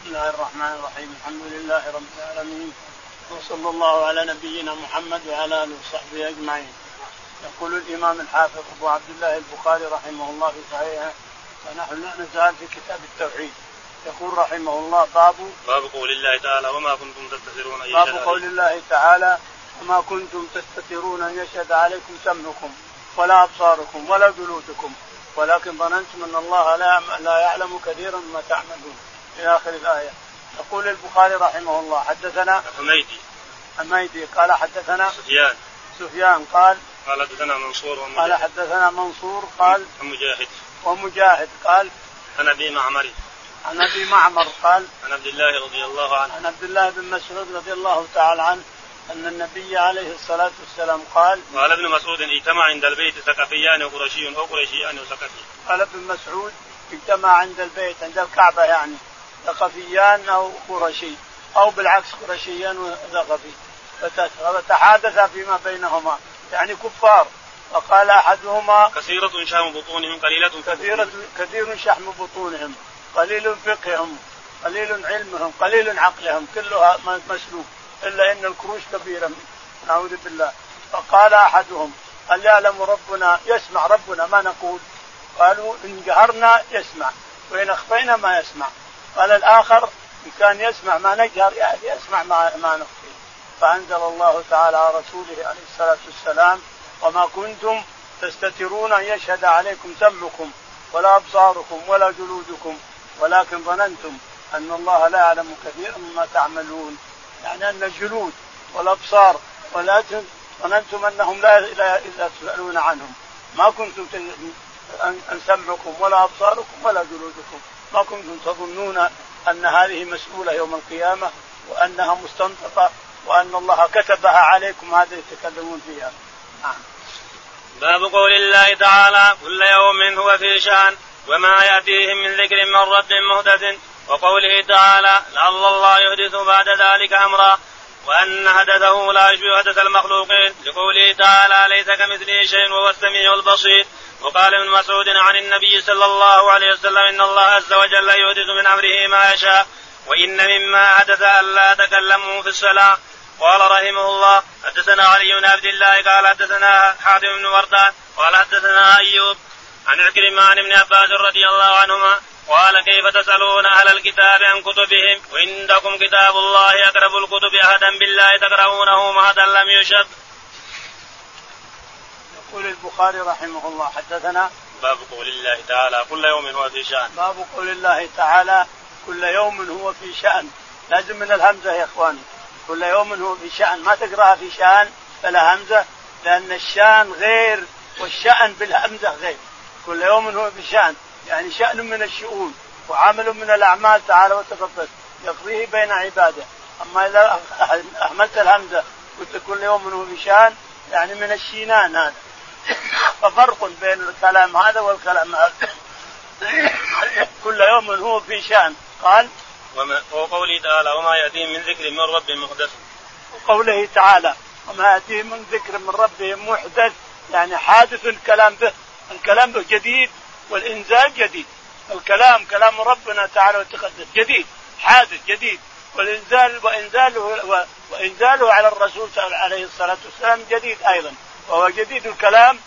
بسم الله الرحمن الرحيم. الحمد لله رب العالمين. وصلى الله على نبينا محمد وعلى آله وصحبه أجمعين. يقول الإمام الحافظ أبو عبد الله البخاري رحمه الله في صحيحه ونحن لا نزال في كتاب التوحيد. يقول رحمه الله باب باب قول الله تعالى وما كنتم تستترون أن باب قول الله تعالى وما كنتم تستترون أن يشهد عليكم سمعكم ولا أبصاركم ولا جلودكم ولكن ظننتم أن الله لا لا يعلم كثيرا ما تعملون. إلى آخر الآية. يقول البخاري رحمه الله حدثنا حميدي. حميدي قال حدثنا سفيان. سفيان قال قال حدثنا منصور ومجاهد. قال حدثنا منصور قال ومجاهد. ومجاهد قال عن أبي معمر. عن أبي معمر قال عن عبد الله رضي الله عنه. عن عبد الله بن مسعود رضي الله تعالى عنه أن النبي عليه الصلاة والسلام قال قال ابن مسعود اجتمع عند البيت ثقفيان وقرشي أو قرشيان وثقفي قال ابن مسعود اجتمع عند البيت عند الكعبة يعني. ثقفيان أو قرشي أو بالعكس قرشيان وثقفي. فتحادثا فيما بينهما يعني كفار. فقال أحدهما كثيرة شحم بطونهم قليلة كثيرة كثير شحم بطونهم قليل فقههم قليل علمهم قليل عقلهم كلها مسلوب إلا إن الكروش كبيرة. نعوذ بالله. فقال أحدهم هل يعلم ربنا؟ يسمع ربنا ما نقول. قالوا إن جهرنا يسمع وإن أخفينا ما يسمع. قال الآخر ان كان يسمع ما نجهر يعني يسمع ما ما نخفي. فأنزل الله تعالى على رسوله عليه الصلاة والسلام وما كنتم تستترون أن يشهد عليكم سمعكم ولا أبصاركم ولا جلودكم ولكن ظننتم أن الله لا يعلم كثيرا مما تعملون. يعني أن الجلود والأبصار ولكن ظننتم أنهم لا لا تسالون عنهم. ما كنتم أن سمعكم ولا أبصاركم ولا جلودكم. ما كنتم تظنون أن هذه مسؤولة يوم القيامة وأنها مستنطقة وأن الله كتبها عليكم هذه تتكلمون فيها نعم. باب قول الله تعالى كل يوم هو في شأن وما يأتيهم من ذكر من رب مهدث وقوله تعالى لعل الله يحدث بعد ذلك أمرا وأن حدثه لا يشبه حدث المخلوقين. لقوله تعالى ليس كمثله شيء وهو السميع البصير. وقال ابن مسعود عن النبي صلى الله عليه وسلم إن الله عز وجل يحدث من أمره ما يشاء وإن مما حدث ألا تكلموا في الصلاة. قال رحمه الله حدثنا علي بن عبد الله قال حدثنا حاتم بن وردان قال حدثنا أيوب عن عكرمة عن ابن عباس رضي الله عنهما قال كيف تسألون أهل الكتاب عن كتبهم؟ وعندكم كتاب الله أقرب الكتب أهدا بالله تقرؤونه مهدا لم يشب يقول البخاري رحمه الله حدثنا. باب قول الله تعالى كل يوم هو في شأن. باب قول الله تعالى كل يوم هو في شأن. لازم من الهمزة يا إخواني. كل يوم هو في شأن. ما تقرأها في شأن؟ فلا همزة لأن الشأن غير والشأن بالهمزة غير. كل يوم هو في شأن. يعني شأن من الشؤون وعمل من الأعمال تعالى وتقدس يقضيه بين عباده. أما إذا أهملت الهمزة قلت كل يوم هو في شأن يعني من الشينان هذا. ففرق بين الكلام هذا والكلام هذا. كل يوم هو في شأن. قال وقوله تعالى وما يأتيهم من ذكر من رب محدث. وقوله تعالى وما يأتيهم من ذكر من ربهم محدث. يعني حادث الكلام به الكلام به جديد. والإنزال جديد. الكلام كلام ربنا تعالى وتقدس جديد حادث جديد. والإنزال وإنزاله وإنزاله على الرسول عليه الصلاة والسلام جديد أيضا. وهو جديد الكلام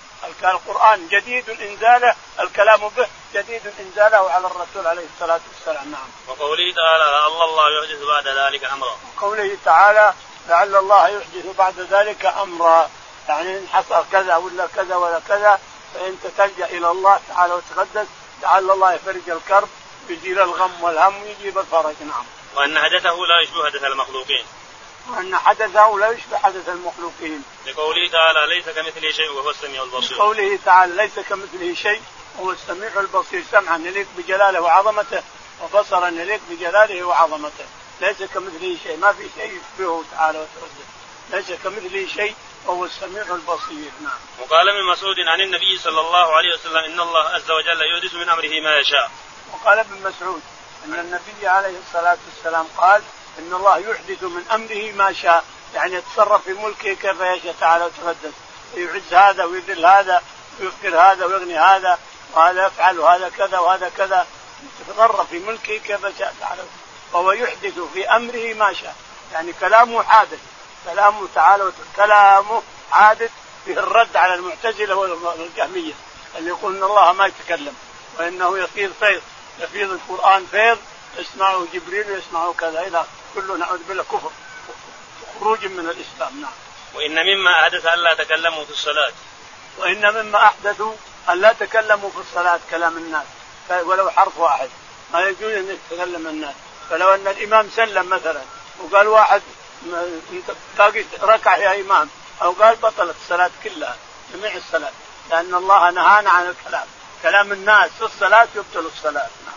القرآن جديد إنزاله الكلام به جديد إنزاله على الرسول عليه الصلاة والسلام. نعم. وقوله تعالى لعل الله يحدث بعد ذلك أمرا. وقوله تعالى لعل الله يحدث بعد ذلك أمرا. يعني إن حصل كذا ولا كذا ولا كذا فانت تلجا إلى الله تعالى وتقدس لعل الله يفرج الكرب يزيل الغم والهم ويجيب الفرج نعم. وأن حدثه لا يشبه حدث المخلوقين. وأن حدثه لا يشبه حدث المخلوقين. لقوله تعالى ليس كمثله شيء وهو السميع البصير. لقوله تعالى ليس كمثله شيء وهو السميع البصير سمعا يليق بجلاله وعظمته وبصرا يليق بجلاله وعظمته ليس كمثله شيء ما في شيء يشبهه تعالى وتقدس ليس كمثله شيء وهو السميع البصير. نعم. وقال ابن مسعود عن النبي صلى الله عليه وسلم إن الله عز وجل يحدث من أمره ما يشاء. وقال ابن مسعود أن النبي عليه الصلاة والسلام قال إن الله يحدث من أمره ما شاء. يعني يتصرف في ملكه كيف يشاء تعالى وتقدس يعز هذا ويذل هذا ويفقر هذا ويغني هذا وهذا يفعل وهذا كذا وهذا كذا. يتصرف في ملكه كيف شاء تعالى. وهو يحدث في أمره ما شاء. يعني كلامه حادث. كلامه تعالى كلامه حادث فيه الرد على المعتزلة والجهمية اللي يقول إن الله ما يتكلم وإنه يفيض فيض يفيض القرآن فيض يسمعه جبريل ويسمعه كذا إلى كله نعوذ بالله كفر خروج من الإسلام نعم. وإن مما أحدث الا تكلموا في الصلاة. وإن مما أحدثوا أن لا تكلموا في الصلاة كلام الناس ولو حرف واحد ما يجوز أن يتكلم الناس فلو أن الإمام سلم مثلا وقال واحد باقي ركع يا إمام. أو قال بطلت الصلاة كلها جميع الصلاة. لأن الله نهانا عن الكلام. كلام الناس في الصلاه يبطل الصلاة. نعم.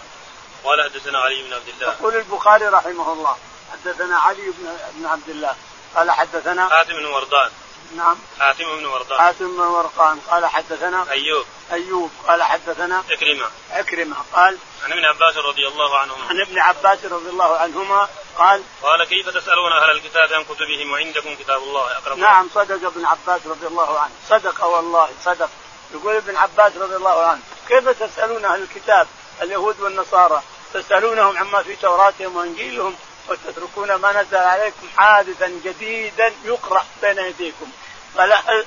قال حدثنا علي بن عبد الله. يقول البخاري رحمه الله حدثنا علي بن عبد الله. قال حدثنا حاتم بن وردان. نعم. حاتم بن وردان. حاتم بن ورقان قال حدثنا أيوب. أيوب. قال حدثنا عكرمه عكرمه قال عن ابن عباس رضي الله عنهما. عن ابن عباس رضي الله عنهما قال قال كيف تسألون أهل الكتاب عن كتبهم وعندكم كتاب الله أقرب نعم صدق ابن عباس رضي الله عنه. صدق والله صدق. يقول ابن عباس رضي الله عنه كيف تسألون أهل الكتاب اليهود والنصارى تسألونهم عما في توراتهم وإنجيلهم وتتركون ما نزل عليكم حادثا جديدا يقرأ بين أيديكم.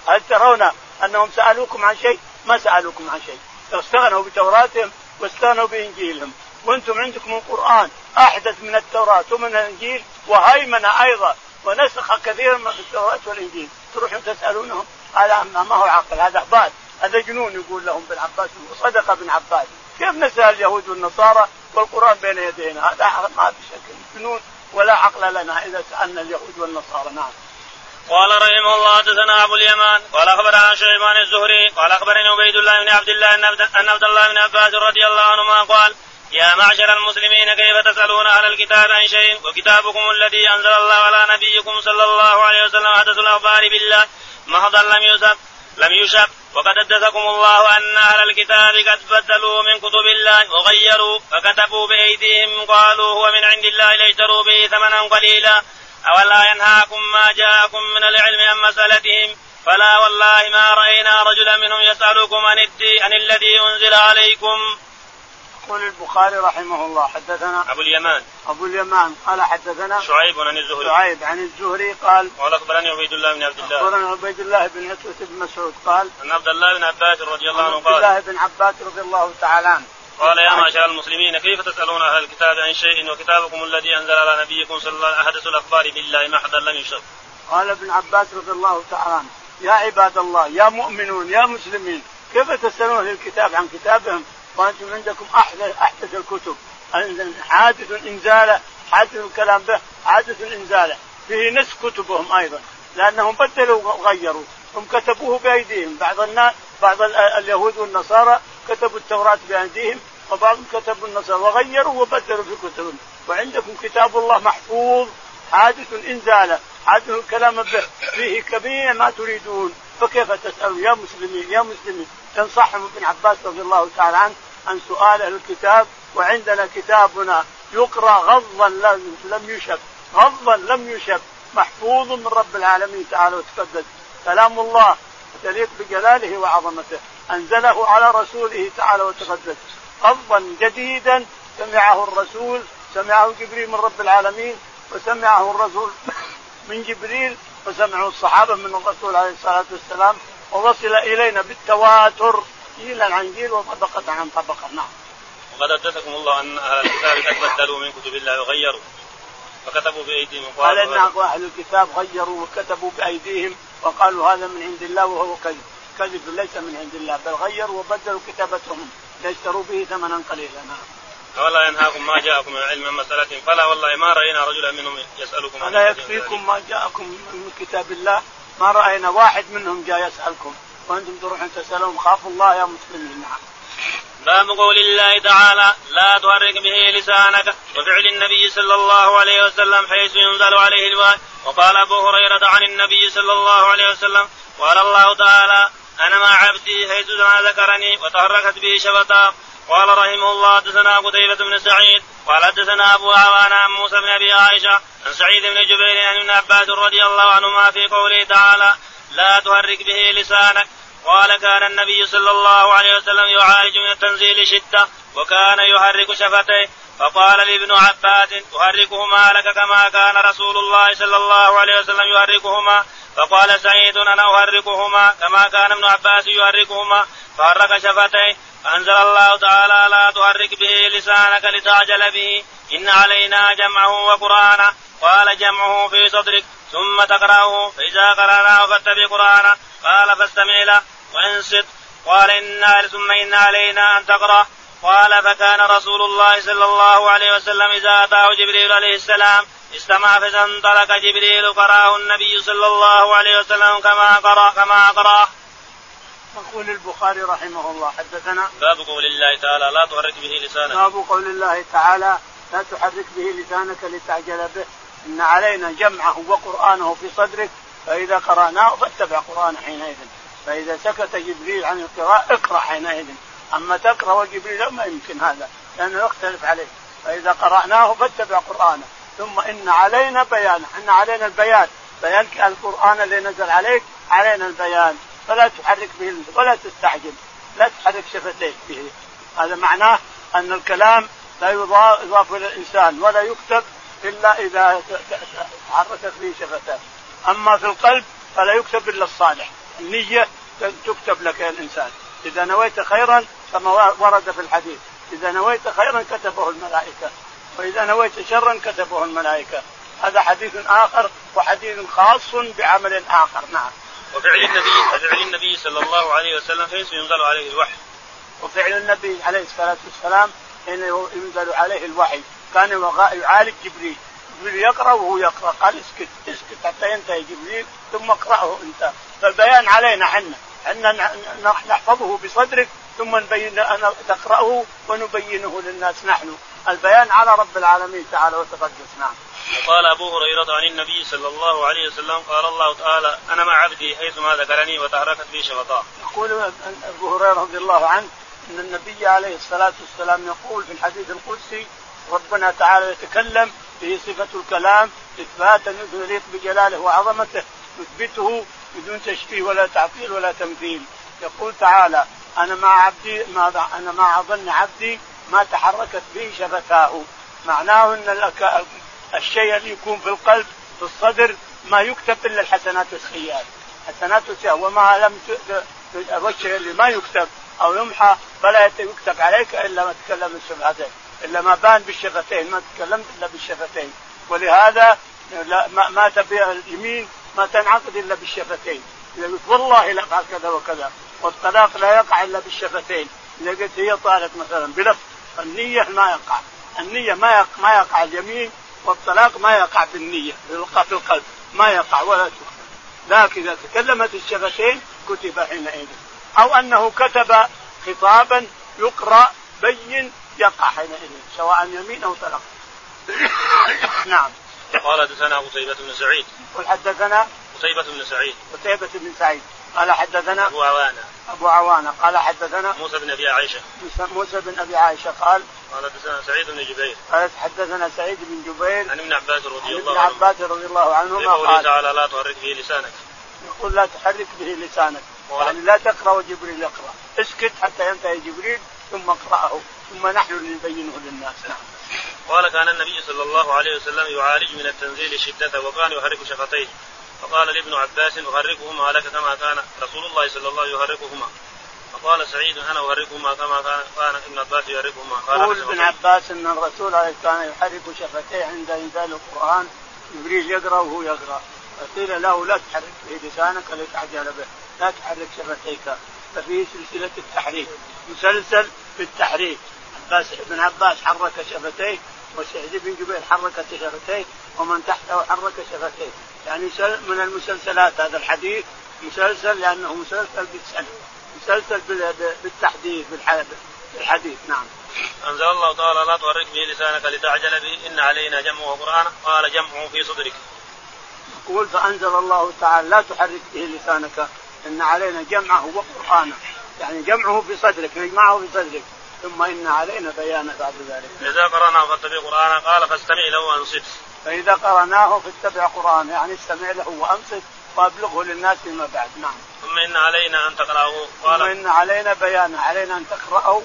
هل ترون أنهم سألوكم عن شيء؟ ما سألوكم عن شيء. استغنوا بتوراتهم واستغنوا بإنجيلهم. وأنتم عندكم القرآن أحدث من التوراة ومن الإنجيل وهيمن أيضا ونسخ كثيرا من التوراة والإنجيل. تروحون تسألونهم هذا ما هو عقل؟ هذا عباد. هذا جنون يقول لهم ابن عباس. وصدق ابن عباس. كيف نسأل اليهود والنصارى والقرآن بين يدينا؟ هذا ما في شك. جنون ولا عقل لنا إذا سألنا اليهود والنصارى. نعم. قال رحمه الله حدثنا أبو اليمان. قال أخبرنا شيبان الزهري. قال أخبرني عبيد الله بن عبد الله أن عبد الله بن عباس رضي الله عنهما قال يا معشر المسلمين كيف تسألون أهل الكتاب عن شيء؟ وكتابكم الذي أنزل الله على نبيكم صلى الله عليه وسلم حدث الأخبار بالله. محضا لم يسب لم يشب. وقد حدثكم الله أن أهل الكتاب قد بدلوا من كتب الله وغيروا فكتبوا بأيديهم قالوا هو من عند الله ليشتروا به ثمنا قليلا. أولا ينهاكم ما جاءكم من العلم عن مسألتهم؟ فلا والله ما رأينا رجلا منهم يسألكم عن الدين عن الذي أنزل عليكم. يقول البخاري رحمه الله حدثنا أبو اليمان. أبو اليمان. قال حدثنا شعيب عن الزهري. شعيب عن الزهري قال قال أخبرني عبيد الله بن عبد الله. اخبرنا عبيد الله بن عتبة بن مسعود قال عن عبد الله بن عباس رضي الله عنه قال عبد الله بن عباس رضي الله تعالى عنه. قال يا معشر المسلمين كيف تسألون أهل الكتاب عن شيء وكتابكم الذي أنزل على نبيكم صلى الله عليه وسلم؟ أحدث الأخبار بالله محضا لم يشرب قال ابن عباس رضي الله تعالى عنه. يا عباد الله يا مؤمنون يا مسلمين كيف تسألون أهل الكتاب عن كتابهم؟ وأنتم عندكم احدث أحدث الكتب. حادث انزاله حادث الكلام به حادث انزاله فيه نسخ كتبهم أيضا لأنهم بدلوا وغيروا. هم كتبوه بأيديهم. بعض الناس بعض اليهود والنصارى كتبوا التوراة بأيديهم وبعضهم كتبوا النصارى وغيروا وبدلوا في كتبهم. وعندكم كتاب الله محفوظ حادث انزاله حادث الكلام به. فيه كبير ما تريدون. فكيف تسألون؟ يا مسلمين يا مسلمين. تنصحهم ابن عباس رضي الله تعالى عنه عن سؤال أهل الكتاب وعندنا كتابنا يقرأ غضا لم يشب. غضا لم يشب. محفوظ من رب العالمين تعالى وتقدس. كلام الله تليق بجلاله وعظمته. أنزله على رسوله تعالى وتقدس. غضا جديدا سمعه الرسول سمعه جبريل من رب العالمين وسمعه الرسول من جبريل وسمعه الصحابة من الرسول عليه الصلاة والسلام. ووصل إلينا بالتواتر جيلا عن جيل وطبقة عن طبقة. نعم. وقد حدثكم الله أن أهل الكتاب قد بدلوا من كتب الله وغيروا فكتبوا بأيديهم قال إن أهل الكتاب غيروا وكتبوا بأيديهم وقالوا هذا من عند الله وهو كذب. كذب ليس من عند الله بل غيروا وبدلوا كتابتهم. ليشتروا به ثمنا قليلا. نعم. ولا ينهاكم ما جاءكم من علم مسألة فلا والله ما رأينا رجلا منهم يسألكم ألا يكفيكم ما جاءكم من كتاب الله؟ ما رأينا واحد منهم جاء يسألكم وأنتم تروحون تسألون. خافوا الله يا مسلمين نعم. باب قول الله تعالى لا تحرك به لسانك وفعل النبي صلى الله عليه وسلم حيث ينزل عليه الوحي. وقال أبو هريرة عن النبي صلى الله عليه وسلم قال الله تعالى أنا مع عبدي حيث ذكرني وتحركت به شفتا قال رحمه الله حدثنا قتيبة بن سعيد قال حدثنا أبو عوان عن موسى بن أبي عائشة عن سعيد بن جبير عن ابن عباس رضي الله عنهما في قوله تعالى لا تحرك به لسانك قال كان النبي صلى الله عليه وسلم يعالج من التنزيل شدة وكان يحرك شفتيه فقال لابن عباس تحركهما لك كما كان رسول الله صلى الله عليه وسلم يحركهما فقال سعيد أنا احركهما كما كان ابن عباس يحركهما فحرك شفتيه. فأنزل الله تعالى لا تحرك به لسانك لتعجل به. إن علينا جمعه وقرآنه. قال جمعه في صدرك. ثم تقرأه. فإذا قرأناه فاتبع قرآنه. قال فاستمع له. وانصت. قال إنا ثم إن علينا أن تقرأ. قال فكان رسول الله صلى الله عليه وسلم إذا أتاه جبريل عليه السلام استمع فانطلق جبريل قراه النبي صلى الله عليه وسلم كما قرأ كما قرأ. يقول البخاري رحمه الله حدثنا باب قول الله تعالى لا تحرك به لسانك. باب قول الله تعالى لا تحرك به لسانك لتعجل به. إن علينا جمعه وقرآنه في صدرك فإذا قرأناه فاتبع قرانه حينئذ. فإذا سكت جبريل عن القراءة اقرأ حينئذ. أما تقرأ وجبريل ما يمكن هذا لأنه يختلف عليه. فإذا قرأناه فاتبع قرآنه. ثم إن علينا بيانه إن علينا البيان. بيان القرآن اللي نزل عليك علينا البيان. فلا تحرك به ولا تستعجل. لا تحرك شفتيك به. هذا معناه أن الكلام لا يضاف إلى الإنسان ولا يكتب إلا إذا تحركت به شفتاه. أما في القلب فلا يكتب إلا الصالح. النية تكتب لك يا الإنسان. إذا نويت خيرا كما ورد في الحديث. إذا نويت خيرا كتبه الملائكة. وإذا نويت شرا كتبه الملائكة. هذا حديث آخر وحديث خاص بعمل آخر. نعم. وفعل النبي وفعل النبي صلى الله عليه وسلم حيث ينزل عليه الوحي. وفعل النبي عليه الصلاة والسلام حين ينزل عليه الوحي. كان يعالج جبريل. جبريل يقرأ وهو يقرأ. قال اسكت اسكت حتى ينتهي جبريل ثم اقرأه أنت. فالبيان علينا حنا حنا نحفظه بصدرك ثم نبين أن تقرأه ونبينه للناس نحن. البيان على رب العالمين تعالى وتقدس. نعم. وقال أبو هريرة عن النبي صلى الله عليه وسلم قال الله تعالى أنا مع عبدي حيثما ذكرني وتحركت بي شفتاه يقول أبو هريرة رضي الله عنه أن النبي عليه الصلاة والسلام يقول في الحديث القدسي ربنا تعالى يتكلم به صفة الكلام إثباتا يليق بجلاله وعظمته يثبته بدون تشبيه ولا تعطيل ولا تمثيل. يقول تعالى أنا مع عبدي ما أنا مع ظن عبدي ما تحركت به شفتاه معناه إن الشيء اللي يكون في القلب في الصدر ما يكتب إلا الحسنات والسيئات. حسنات والسيئات وما لم الشيء اللي ما يكتب أو يمحى فلا يكتب عليك إلا ما تكلم الشفتين إلا ما بان بالشفتين ما تكلمت إلا بالشفتين ولهذا لا ما, ما تبيع اليمين ما تنعقد إلا بالشفتين. إذا قلت والله لا افعل كذا وكذا والطلاق لا يقع إلا بالشفتين. إذا قلت هي طالق مثلا بلفظ النية ما يقع. النية ما يقع ما يقع اليمين والطلاق ما يقع بالنيه في القلب. ما يقع ولا تكتب لكن إذا تكلمت الشفتين كتب حينئذ. أو أنه كتب خطابا يقرأ بين يقع حينئذ سواء يمين أو طلاق. نعم. قال حدثنا قتيبة بن سعيد. قل حدثنا قتيبة بن سعيد. قتيبة بن سعيد. قال حدثنا أبو عوانة. أبو عوانة. قال حدثنا موسى بن أبي عائشة. موسى بن أبي عائشة قال قال حدثنا سعيد بن جبير. قال حدثنا سعيد بن جبير عن ابن عباس رضي الله عنه. ابن عباس رضي الله عنهما قال تعالى لا تحرك به لسانك. يقول لا تحرك به لسانك. يعني لا تقرأ وجبريل يقرأ. اسكت حتى ينتهي جبريل ثم اقرأه. ثم نحن نبينه للناس. نعم. قال كان النبي صلى الله عليه وسلم يعالج من التنزيل الشدة وكان يحرك شفتيه. فقال لابن عباس أحركهما لك كما كان رسول الله صلى الله عليه وسلم يحركهما. فقال سعيد أنا أحركهما كما كان كان ابن عباس يحركهما. قال يقول ابن عباس إن الرسول كان يحرك شفتيه عند إنزال القرآن. جبريل يقرأ وهو يقرأ. فقيل له لا تحرك به لسانك لتعجل به. لا تحرك شفتيك. ففيه سلسلة التحريك. مسلسل في التحريك. عباس ابن عباس حرك شفتيه وسعيد بن جبير حرك شفتيه ومن تحته حرك شفتيه يعني من المسلسلات هذا الحديث مسلسل لأنه مسلسل بالسنه مسلسل بالتحديث بالحديث نعم. أنزل الله تعالى لا تحرك به لسانك لتعجل به إن علينا جمعه قران قال جمعه في صدرك. يقول فأنزل الله تعالى لا تحرك به لسانك إن علينا جمعه وقرآنه يعني جمعه في صدرك يجمعه في صدرك ثم إن علينا بيانه بعد ذلك. إذا قرأناه فاتبع قرانا قال فاستمع له وأنصت. فإذا قرأناه فاتبع قرآنه يعني استمع له وأنصت وأبلغه للناس فيما بعد نعم. ثم إن علينا أن تقرأه قال ثم إن علينا بيانه علينا أن تقرأه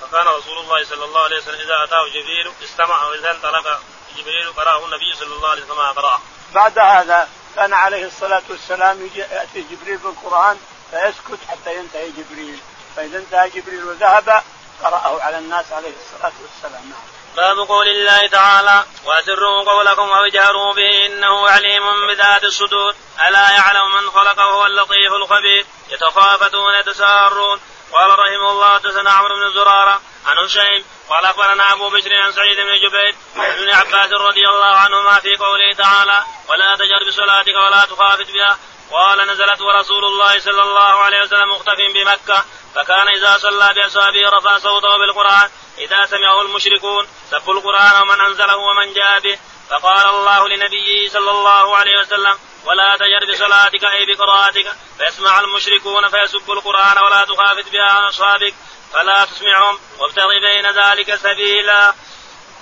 فكان رسول الله صلى الله عليه وسلم إذا أتاه جبريل استمع وإذا انطلق جبريل قرأه النبي صلى الله عليه وسلم قراه. بعد هذا كان عليه الصلاة والسلام يأتي جبريل بالقرآن فيسكت حتى ينتهي جبريل فإذا انتهى جبريل وذهب قرأه على الناس عليه الصلاة والسلام. نعم. باب قول الله تعالى وأسروا قولكم أو اجهروا به إنه عليم بذات الصدور. ألا يعلم من خلق وهو اللطيف الخبير. يتخافتون يتسارون قال رحمه الله حدثنا عمرو بن زرارة عن هشيم قال أخبرنا أبو بشر عن سعيد بن جبير عن ابن عباس رضي الله عنهما في قوله تعالى ولا تجر بصلاتك ولا تخافت بها قال نزلت ورسول الله صلى الله عليه وسلم مختف بمكة فكان إذا صلى بأصحابه رفع صوته بالقرآن إذا سمعه المشركون سبوا القرآن ومن أنزله ومن جاء به فقال الله لنبيه صلى الله عليه وسلم ولا تجر بصلاتك أي بقراءتك فيسمع المشركون فيسبوا القرآن ولا تخافت بها عن أصحابك فلا تسمعهم وابتغ بين ذلك سبيلا.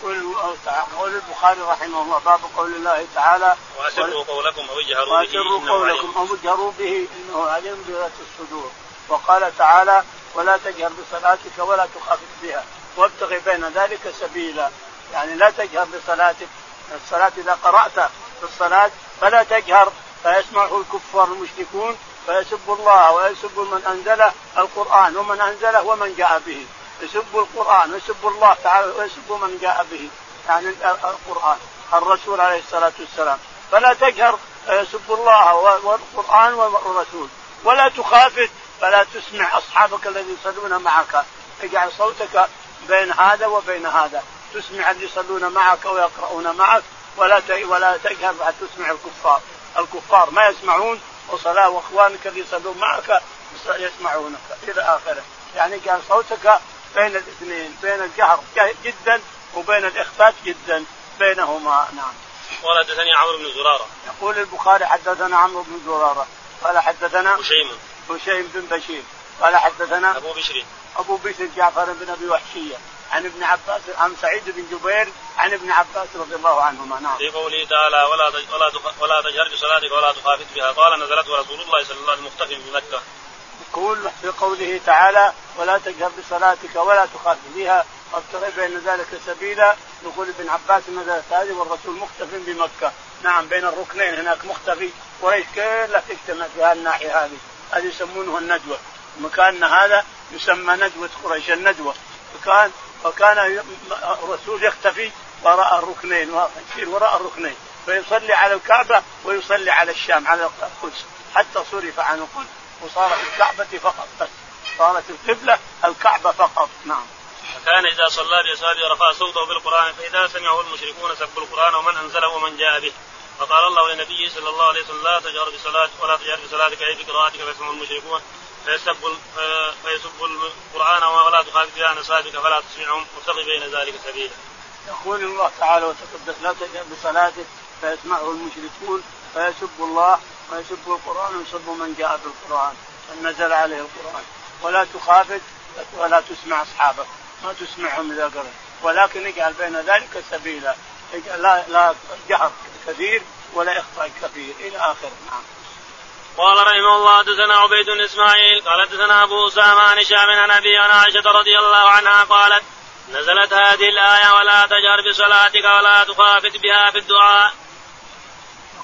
قول البخاري رحمه الله باب قول الله تعالى وأسروا قولكم أو اجهروا به وأسروا قولكم أو اجهروا به إنه عليم بذات الصدور. وقال تعالى ولا تجهر بصلاتك ولا تخافت بها وابتغ بين ذلك سبيلا. يعني لا تجهر بصلاتك الصلاة إذا قرأت في الصلاة فلا تجهر فيسمعه الكفار المشركون فيسبوا الله ويسبوا من أنزله القرآن ومن أنزله ومن جاء به. يسبوا القرآن ويسبوا الله تعالى ويسبوا من جاء به يعني القرآن الرسول عليه الصلاة والسلام. فلا تجهر فيسبوا الله والقرآن والرسول. ولا تخافت فلا تسمع أصحابك الذين يصلون معك. اجعل صوتك بين هذا وبين هذا. تسمع اللي يصلون معك ويقرؤون معك. ولا ولا تجهر بعد تسمع الكفار. الكفار ما يسمعون وصلاة وإخوانك اللي يصلون معك يسمعونك إلى آخره. يعني كان صوتك بين الاثنين بين الجهر جدا وبين الاخفات جدا بينهما نعم. قال حدثني عمرو بن زرارة. يقول البخاري حدثنا عمرو بن زرارة قال حدثنا هشيم هشيم بن بشير قال حدثنا أبو بشر أبو بشر جعفر بن أبي وحشية عن ابن عباس عن سعيد بن جبير عن ابن عباس رضي الله عنهما نعم. في قوله تعالى ولا ولا ولا تجهر بصلاتك ولا تخافت بها قال نزلت ورسول الله صلى الله عليه وسلم مختفي بمكه. يقول في قوله تعالى ولا تجهر بصلاتك ولا تخافت بها وابتغي بين ذلك سبيلا. يقول ابن عباس نزلت هذه والرسول مختف بمكة. نعم بين الركنين هناك مختفي قريش كلها تجتمع في هالناحية هذه. هذه يسمونه الندوة. مكان هذا يسمى ندوة قريش الندوة. فكان وكان الرسول يختفي وراء الركنين يصير وراء الركنين فيصلي على الكعبة ويصلي على الشام على القدس. حتى صرف عن القدس. وصارت الكعبة فقط. بس صارت القبلة الكعبة فقط. نعم. فكان إذا صلى باصحابه رفع صوته بالقران فإذا سمعه المشركون سبوا القرآن ومن أنزله ومن جاء به. فقال الله لنبيه صلى الله عليه وسلم لا تجهر بصلاتك ولا تجهر بصلاتك أي بقراءتك فيسمع المشركون. فيسب فيسب القرآن ولا تخالف بها عن اصحابك فلا تسمعهم وابتغ بين ذلك سبيلا. يقول الله تعالى وتقدس لا تجهر بصلاتك فيسمعه المشركون فيسب الله ويسب القرآن ويسب من جاء بالقران نزل عليه القرآن. ولا تخافت ولا تسمع أصحابك ما تسمعهم إذا قرأ ولكن اجعل بين ذلك سبيلا. لا لا جهر كثير ولا إخفاء كثير. إلى اخره نعم. قال رحمه الله حدثنا عبيد بن إسماعيل قال حدثنا أبو أسامة عن هشام عن أبي عائشة رضي الله عنها قالت نزلت هذه الآية ولا تجهر بصلاتك ولا تخافت بها في الدعاء.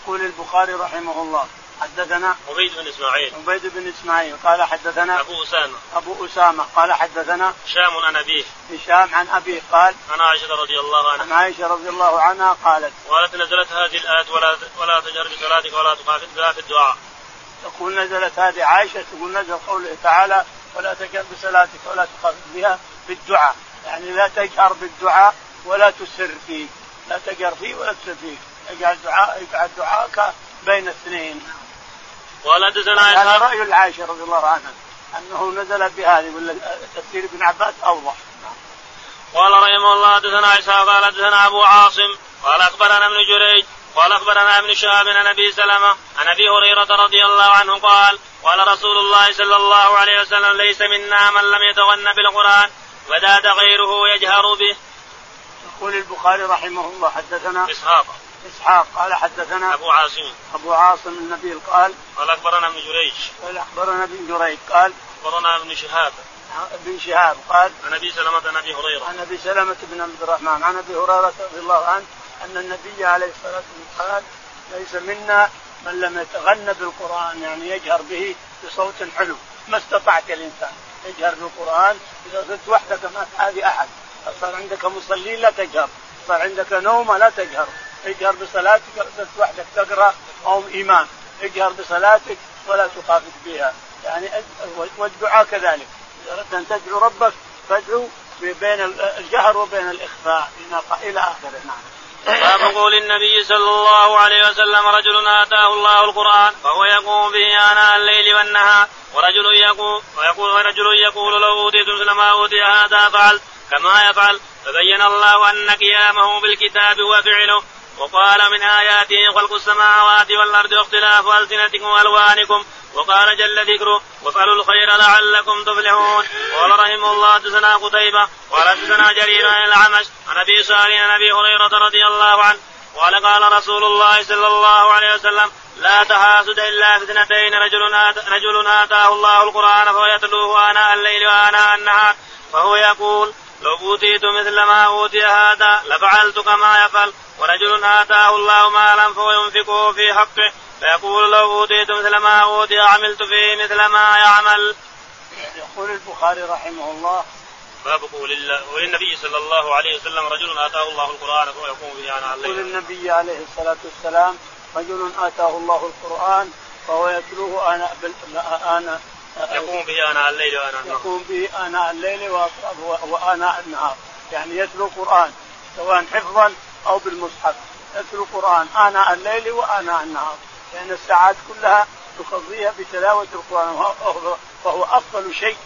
يقول البخاري رحمه الله حدثنا عبيد بن إسماعيل. عبيد بن إسماعيل قال حدثنا أبو أسامة. أبو أسامة قال حدثنا هشام عن أبيه. هشام عن أبيه قال عن عائشة رضي الله عنها. عن عائشة رضي الله عنها قالت قالت نزلت هذه الآية ولا ولا تجهر بصلاتك ولا تخافت بها في الدعاء. تقول نزلت هذه عائشة تقول نزل قوله تعالى ولا تجهر بصلاتك ولا تخافت بها في الدعاء. يعني لا تجهر بالدعاء ولا تسر فيه. لا تجهر فيه ولا تسر فيه. اجعل دعاء اجعل دعاءك بين اثنين. قال حدثنا هذا رأي العائشة رضي الله عنها أنه نزل بهذه ولا تفسير ابن عباس أوضح. قال رحمه الله حدثنا اسحاق قال حدثنا أبو عاصم قال أخبرنا ابن جريج قال أخبرنا ابن شهاب عن أبي سلمة عن أبي هريرة رضي الله عنه قال قال رسول الله صلى الله عليه وسلم ليس منا من لم يتغن بالقرآن وداد غيره يجهر به. يقول البخاري رحمه الله حدثنا إسحاق. إسحاق قال حدثنا أبو عاصم. أبو عاصم النبيل قال قال أخبرنا ابن جريج. قال أخبرنا ابن جريج قال أخبرنا ابن شهاب. ابن شهاب قال عن أبي سلمة عن أبي هريرة. عن أبي سلمة بن عبد الرحمن عن أبي هريرة رضي الله عنه أن النبي عليه الصلاة والسلام قال ليس منا من لم يتغنى بالقرآن يعني يجهر به بصوت حلو. ما استطعت الإنسان يجهر بالقرآن إذا صرت وحدك ما هذه أحد. صار عندك مصلين لا تجهر صار عندك نوم لا تجهر. اجهر بصلاتك صرت وحدك تقرأ أو إيمان. اجهر بصلاتك ولا تخافت بها. يعني والدعاء كذلك. إذا أن تدعو ربك فادعو بين الجهر وبين الإخفاء. إلى آخره. نعم. باب قول النبي صلى الله عليه وسلم رجل آتاه الله القرآن فهو يقوم به آناء الليل والنهار ورجل يقول ويقول ورجل يقول لو أوتيت مثل ما أوتي هذا فعلت كما يفعل. فبين الله أن قيامه بالكتاب وفعله. وقال من آياته خلق السماوات والأرض واختلاف ألسنتكم وألوانكم. وقال جل ذكره وافعلوا الخير لعلكم تفلحون قال رحمه الله حدثنا قتيبة قال حدثنا جرير عن الأعمش عن أبي صالح عن أبي هريرة رضي الله عنه. قال قال رسول الله صلى الله عليه وسلم لا تحاسد إلا في اثنتين رجل رجل آتاه الله القرآن فهو يتلوه آناء الليل وآناء النهار فهو يقول لو أوتيت مثل ما أوتي هذا لفعلت كما يفعل ورجل آتاه الله مالا فهو ينفقه في حقه فيقول لو أوتيت مثل ما أوتي عملت فيه مثل ما يعمل. يقول البخاري رحمه الله باب قول الله وللنبي صلى الله عليه وسلم رجل آتاه الله القرآن فهو يقوم به أنا الليل. يقول النبي عليه الصلاة والسلام رجل آتاه الله القرآن فهو يتلوه أنا أنا يقوم به اناء الليل واناء النهار يقوم به اناء الليل واناء النهار يعني يتلو القرآن سواء حفظا أو بالمصحف. يتلو القرآن. اناء الليل واناء النهار. لأن الساعات كلها تقضيها بتلاوة القرآن. وهو افضل شيء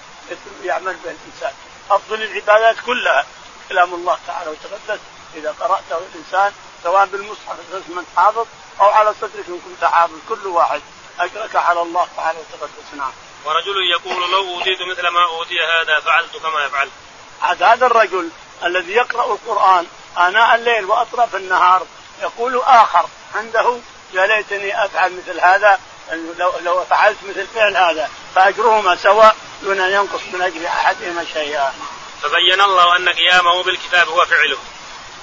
يعمل به الإنسان. أفضل العبادات كلها. كلام الله تعالى وتقدس. إذا قرأته الإنسان سواء بالمصحف من حافظ أو على صدرك إن كنت حافظ. كل واحد. أجرك على الله تعالى وتقدس. نعم. ورجل يقول لو أوتيت مثل ما أوتي هذا فعلت كما يفعل. عاد هذا الرجل الذي يقرأ القرآن آناء الليل وأطراف النهار يقول آخر عنده يا ليتني أفعل مثل هذا لو لو فعلت مثل فعل هذا فأجرهما سواء دون أن ينقص من اجر أحدهما شيئا. فبين الله أن قيامه بالكتاب هو فعله.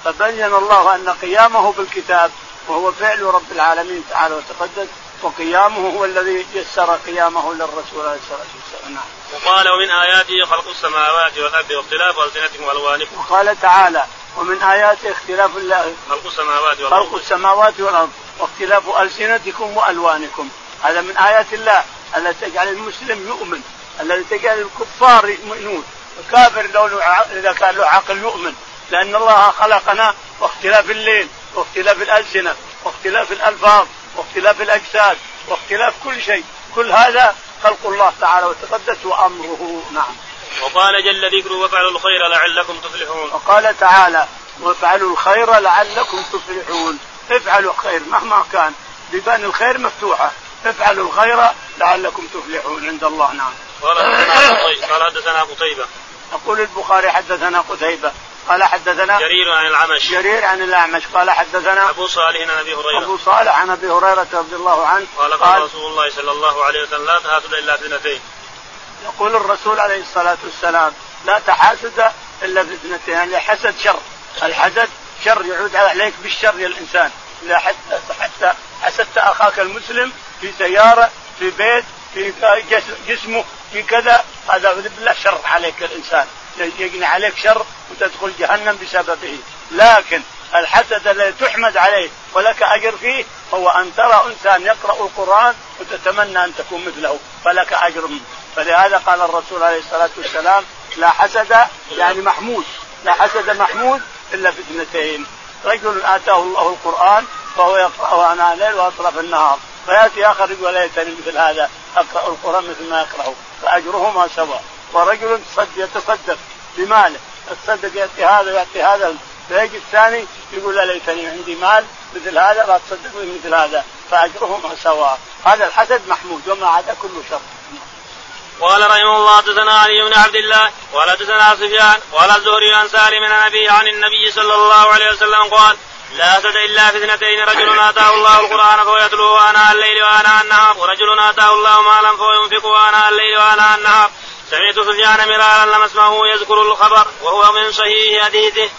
فبين الله أن قيامه بالكتاب وهو فعل رب العالمين تعالى وتقدس وقيامه هو الذي يسر قيامه للرسول عليه الصلاة والسلام نعم. وقال ومن آياته خلق السماوات والأرض واختلاف السنتكم والوانكم. وقال تعالى ومن اياته اختلاف الله. خلق السماوات والأرض. خلق السماوات والأرض. واختلاف ألسنتكم وألوانكم. هذا من آيات الله. التي تجعل المسلم يؤمن. الذي تجعل الكفار يؤمنون. الكافر لو إذا كان له عقل يؤمن. لأن الله خلقنا. واختلاف الليل. واختلاف الألسنة. واختلاف الألفاظ. واختلاف الأجساد. واختلاف كل شيء. كل هذا خلق الله تعالى وتقدس وأمره. نعم. وقال جل ذكره وافعلوا الخير لعلكم تفلحون. وقال تعالى وافعلوا الخير لعلكم تفلحون. افعلوا الخير مهما كان. بيبان الخير مفتوحة. افعلوا الخير لعلكم تفلحون. عند الله نعم. قال حدثنا قتيبة يقول البخاري حدثنا قتيبة. قال حدثنا جرير عن الأعمش. جرير عن الأعمش. قال حدثنا أبو صالح عن أبي هريرة. أبو صالح عن أبي هريرة رضي الله عنه. قال قال رسول الله صلى الله عليه وسلم لا تحاسد إلا اثنتين. يقول الرسول عليه الصلاة والسلام لا تحاسد إلا في اثنتين يعني حسد شر. الحسد شر يعود عليك بالشر يا الإنسان. إذا حتى حسدت أخاك المسلم في سيارة في بيت في جسمه في كذا هذا بالله شر عليك الإنسان. يجني عليك شر وتدخل جهنم بسببه. لكن الحسد الذي تحمد عليه ولك أجر فيه هو أن ترى إنسان يقرأ القرآن وتتمنى أن تكون مثله فلك منه. فلهذا قال الرسول عليه الصلاة والسلام لا حسد يعني محمود لا حسد محمود إلا في اثنتين. رجل آتاه الله القرآن فهو يقرأ اناء الليل وأطراف النهار. فيأتي آخر يقول ليتني مثل هذا أقرأ القرآن مثل ما يقرأه. فأجرهما سواء. ورجل يتصدق بماله. يتصدق ياتي هذا ياتي هذا. فيجي الثاني يقول ليتني عندي مال مثل هذا لا تصدق مثل هذا. فاجرهما سواء. هذا الحسد محمود وما عدا كله شر. قال رحمه الله حدثنا علي بن عبد الله ولا حدثنا سفيان ولا الزهري عن سالم عن عن النبي صلى الله عليه وسلم قال لا حسد إلا في اثنتين رجل آتاه الله القرآن فهو يتلوه اناء الليل واناء النهار ورجل آتاه الله مالا فهو ينفقه اناء الليل واناء النهار. سمعت سفيان مرارا لم اسمعه يذكر الخبر وهو من صحيح حديثه.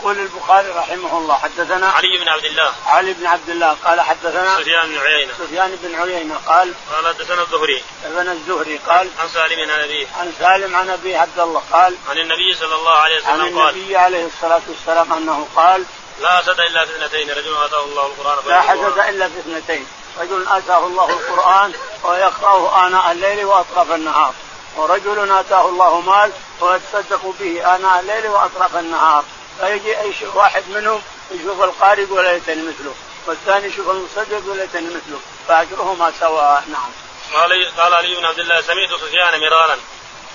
يقول البخاري رحمه الله حدثنا علي بن عبد الله. علي بن عبد الله قال حدثنا سفيان بن عيينة. سفيان بن عيينة قال قال حدثنا الزهري. ابن الزهري قال عن سالم عن أبيه. عن سالم عن ابي عبد الله قال عن النبي صلى الله عليه وسلم عن قال النبي عليه الصلاة والسلام أنه قال لا حسد إلا في اثنتين. رجل آتاه الله القرآن لا حسد إلا في اثنتين. رجل آتاه الله القرآن ويقرأه آناء الليل وأطراف النهار. ورجل آتاه الله مال ويتصدق به آناء الليل وأطراف النهار. فيجي أي واحد منهم يشوف القارئ يقول ليتني مثله والثاني يشوف المصدق يقول ليتني مثله فأجرهما سواء. نعم. قال قال علي بن عبد الله سمعت سفيان مرارا.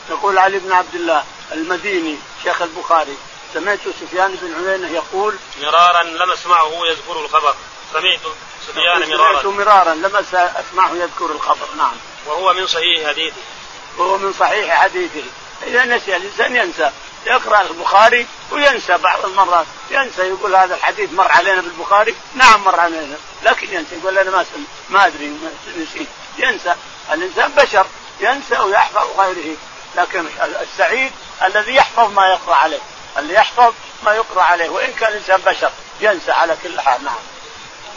يقول علي بن عبد الله المديني شيخ البخاري سمعت سفيان بن عيينة يقول مرارا لم أسمعه يذكر الخبر. سمعت سفيان مرارا سمعت مرارا. لم أسمعه يذكر الخبر. نعم. وهو من صحيح حديثه. وهو من صحيح حديثه. إذا نسي الإنسان ينسى. يقرأ البخاري وينسى بعض المرات. ينسى يقول هذا الحديث مر علينا في البخاري نعم مر علينا. لكن ينسى يقول أنا ما ما أدري نسيت. ينسى. الإنسان بشر. ينسى ويحفظ غيره. لكن السعيد الذي يحفظ ما يقرأ عليه. اللي يحفظ ما يقرأ عليه. وإن كان الإنسان بشر ينسى على كل حال. نعم.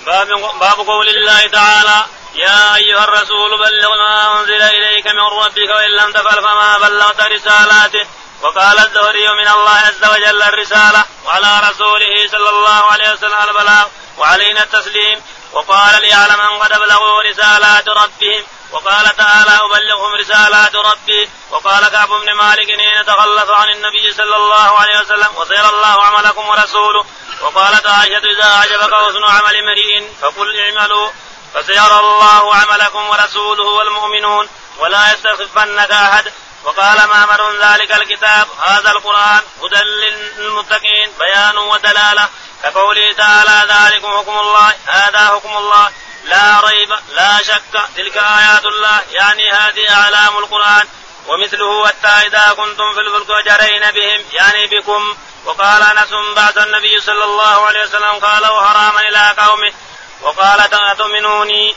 باب باب قول الله تعالى يا أيها الرسول بلغ ما أنزل إليك من ربك وإن لم تفعل فما بلغت رسالاته. وقال الزهري من الله عز وجل الرسالة وعلى رسوله صلى الله عليه وسلم البلاغ وعلينا التسليم وقال ليعلم أن قد أبلغوا رسالات ربهم وقال تعالى أبلغهم رسالات ربي وقال كعب بن مالك حين تخلف عن النبي صلى الله عليه وسلم وسير الله عملكم ورسوله وقالت عائشة إذا أعجبك حسن عمل امرئ فقل اعملوا فسيرى الله عملكم ورسوله والمؤمنون ولا يستخفنك أحد. وقال مامر ذلك الكتاب هذا القرآن هدى للمتقين بيان ودلالة. كقوله تعالى ذلكم حكم الله هذا حكم الله. لا ريب لا شك تلك آيات الله يعني هذه أعلام القرآن. ومثله حتى إذا كنتم في الفلك وجرين بهم يعني بكم. وقال أنس بعث النبي صلى الله عليه وسلم قال وحراما إلى قومه. وقال أتؤمنوني؟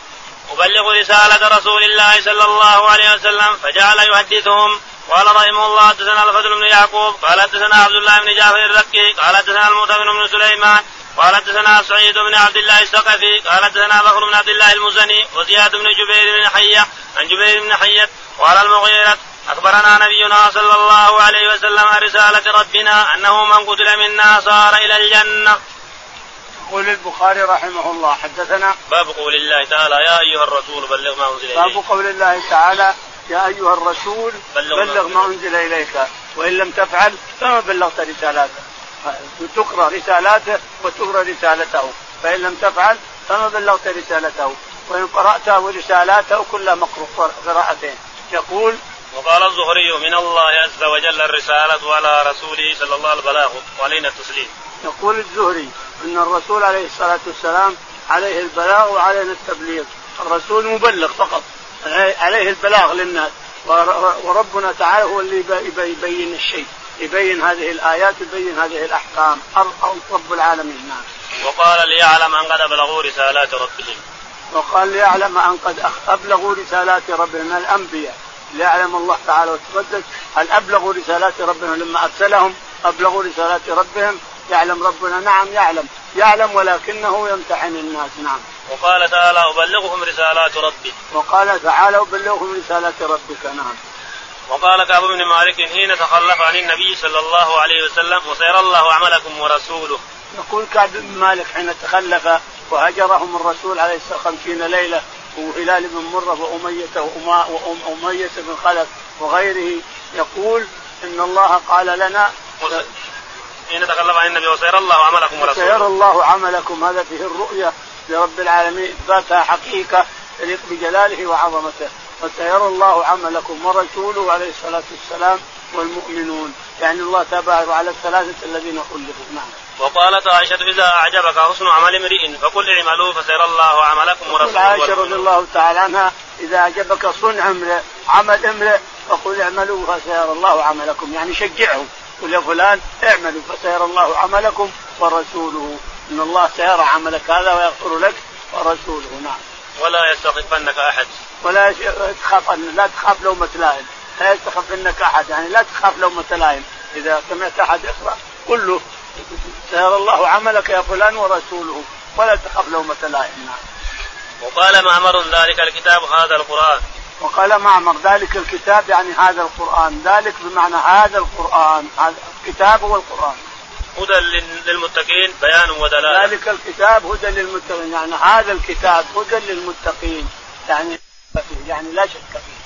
أبلغ رسالة رسول الله صلى الله عليه وسلم فجعل يحدثهم. قال رحمه الله حدثنا الفضل بن يعقوب قال حدثنا عبد الله بن جعفر الركي قال حدثنا المؤتمن بن سليمان قال حدثنا سعيد بن عبد الله الثقفي قال حدثنا بكر بن عبد الله المزني وزياد بن جبير بن حية عن جبير بن حية قال المغيرة أخبرنا نبينا صلى الله عليه وسلم عن رسالة ربنا أنه من قتل منا صار إلى الجنة. يقول البخاري رحمه الله حدثنا باب قول الله تعالى يا أيها الرسول بلغ ما أنزل إليك. باب قول الله تعالى يا أيها الرسول بلغ, بلغ ما أنزل إليك. وإن لم تفعل فما بلغت رسالاته. تقرأ رسالاته وتقرأ رسالته. فإن لم تفعل فما بلغت رسالته. وإن قرأته ورسالاته كلها مقروء قراءتين. يقول وقال الزهري من الله عز وجل الرسالة وعلى رسوله صلى الله عليه وسلم وعلينا التسليم. يقول الزهري إن الرسول عليه الصلاة والسلام عليه البلاغ وعلينا التبليغ، الرسول مبلغ فقط عليه البلاغ للناس. وربنا تعالى هو اللي يبين الشيء يبين هذه الآيات يبين هذه الأحكام. رب العالمين. نعم. وقال ليعلم أن قد أبلغوا رسالات ربهم. وقال ليعلم أن قد أبلغوا رسالات ربهم. الأنبياء؟ ليعلم الله تعالى وتقدس. هل أبلغوا رسالات ربهم لما أرسلهم؟ أبلغوا رسالات ربهم يعلم ربنا؟ نعم يعلم. يعلم ولكنه يمتحن الناس نعم. وقال تعالى أبلغهم رسالات ربي. وقال تعالى أبلغهم رسالات ربك نعم. وقال كعب بن مالك حين تخلف عن النبي صلى الله عليه وسلم وسيرى الله عملكم ورسوله. يقول كعب بن مالك حين تخلف وهجرهم الرسول عليه الصلاة خمسين ليلة وهلال بن مرة وأمية وأمية بن خلف وغيره يقول إن الله قال لنا حين تكلم عن النبي وسيرى الله عملكم ورسوله. سيرى الله عملكم. هذا فيه الرؤية لرب العالمين. إثباتها حقيقة تليق بجلاله وعظمته. وسيرى الله عملكم ورسوله عليه الصلاة والسلام والمؤمنون. يعني الله تبارك على الثلاثة الذين خلفوا. نعم. وقالت عائشة إذا أعجبك حسن عمل امرئ فقل اعملوا فسيرى الله عملكم ورسوله عائشة رضي الله تعالى عنها إذا أعجبك صنع امرئ عمل امرئ فقل اعملوا فسيرى الله عملكم. يعني شجعهم قل يا فلان اعملوا فسيرى الله عملكم ورسوله. إن الله سيرى عملك هذا ويغفر لك ورسوله. نعم. ولا يستخفنك أحد. ولا تخاف لا تخاف لومة لائم. لا يستخف منك أحد. يعني لا تخاف لومة لائم. إذا سمعت أحد يقرا قل له سيرى الله عملك يا فلان ورسوله. ولا تخاف لومة لائم. نعم. وقال معمر ذلك الكتاب هذا القرآن. وقال معمر ذلك الكتاب يعني هذا القرآن ذلك بمعنى هذا القرآن هذا الكتاب هو القرآن. هدى للمتقين بيان ودلالة. ذلك الكتاب هدى للمتقين يعني هذا الكتاب هدى للمتقين يعني يعني لا شك فيه.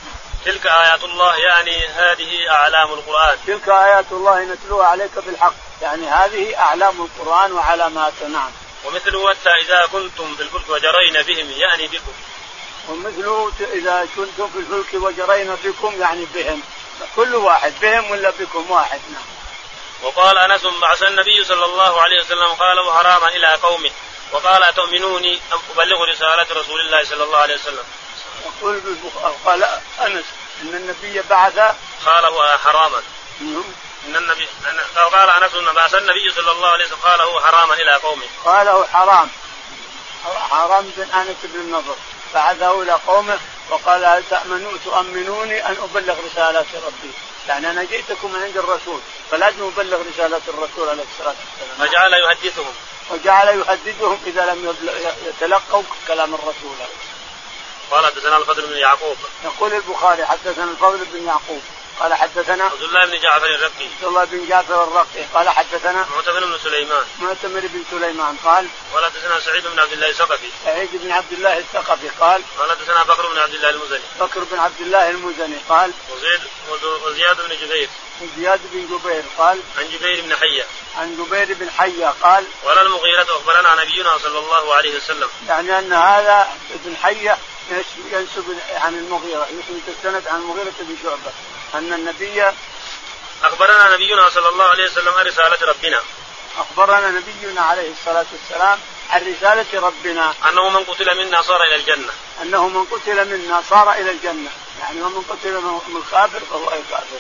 تلك آيات الله يعني هذه أعلام القرآن. تلك آيات الله نتلوها عليك بالحق يعني هذه أعلام القرآن وعلاماته نعم. ومثل حتى إذا كنتم في الفلك وجرين بهم يعني بكم. ومثله إذا كنتم في الفلك وجرينا بكم يعني بهم كل واحد بهم ولا بكم واحد نعم وقال أنس بعث النبي صلى الله عليه وسلم قال حراما إلى قومه وقال أتؤمنوني أم أبلغ رسالة رسول الله صلى الله عليه وسلم. يقول قال أنس إن النبي بعث قال حراما. إن النبي قال أنس بعث النبي صلى الله عليه وسلم قال هو حراما إلى قومه. قاله حرام حرام بن أنس بن النضر بعثه إلى قومه وقال هل تأمنوا تؤمنوني أن أبلغ رسالات ربي يعني أنا جئتكم من عند الرسول فلازم أبلغ رساله الرسول عليه الصلاة والسلام. فجعل يهدثهم. وجعل يهددهم إذا لم يتلقوا كلام الرسول. قال حدثنا الفضل بن يعقوب. يقول البخاري حدثنا الفضل بن يعقوب قال حدثنا عبد الله بن جعفر الرقي. عبد الله بن جعفر الرقي. قال حدثنا معتمر بن سليمان. معتمر بن سليمان. قال قال حدثنا سعيد بن عبد الله الثقفي. سعيد بن عبد الله الثقفي. قال قال حدثنا بكر بن عبد الله المزني. بكر بن عبد الله المزني. قال وزيد وزياد بن جبير. وزياد بن جبير. قال عن جبير بن حية. عن جبير بن حية. قال ولا المغيرة أخبرنا نبينا صلى الله عليه وسلم. يعني أن هذا ابن حية ينسب عن المغيرة. ينسب السند عن المغيرة بن شعبة. أن النبي أخبرنا نبينا صلى الله عليه وسلم عن رسالة ربنا. أخبرنا نبينا عليه الصلاة والسلام عن رسالة ربنا. أنه من قتل منا صار إلى الجنة. أنه من قتل منا صار إلى الجنة. يعني ومن قتل من الكافر فهو الكافر.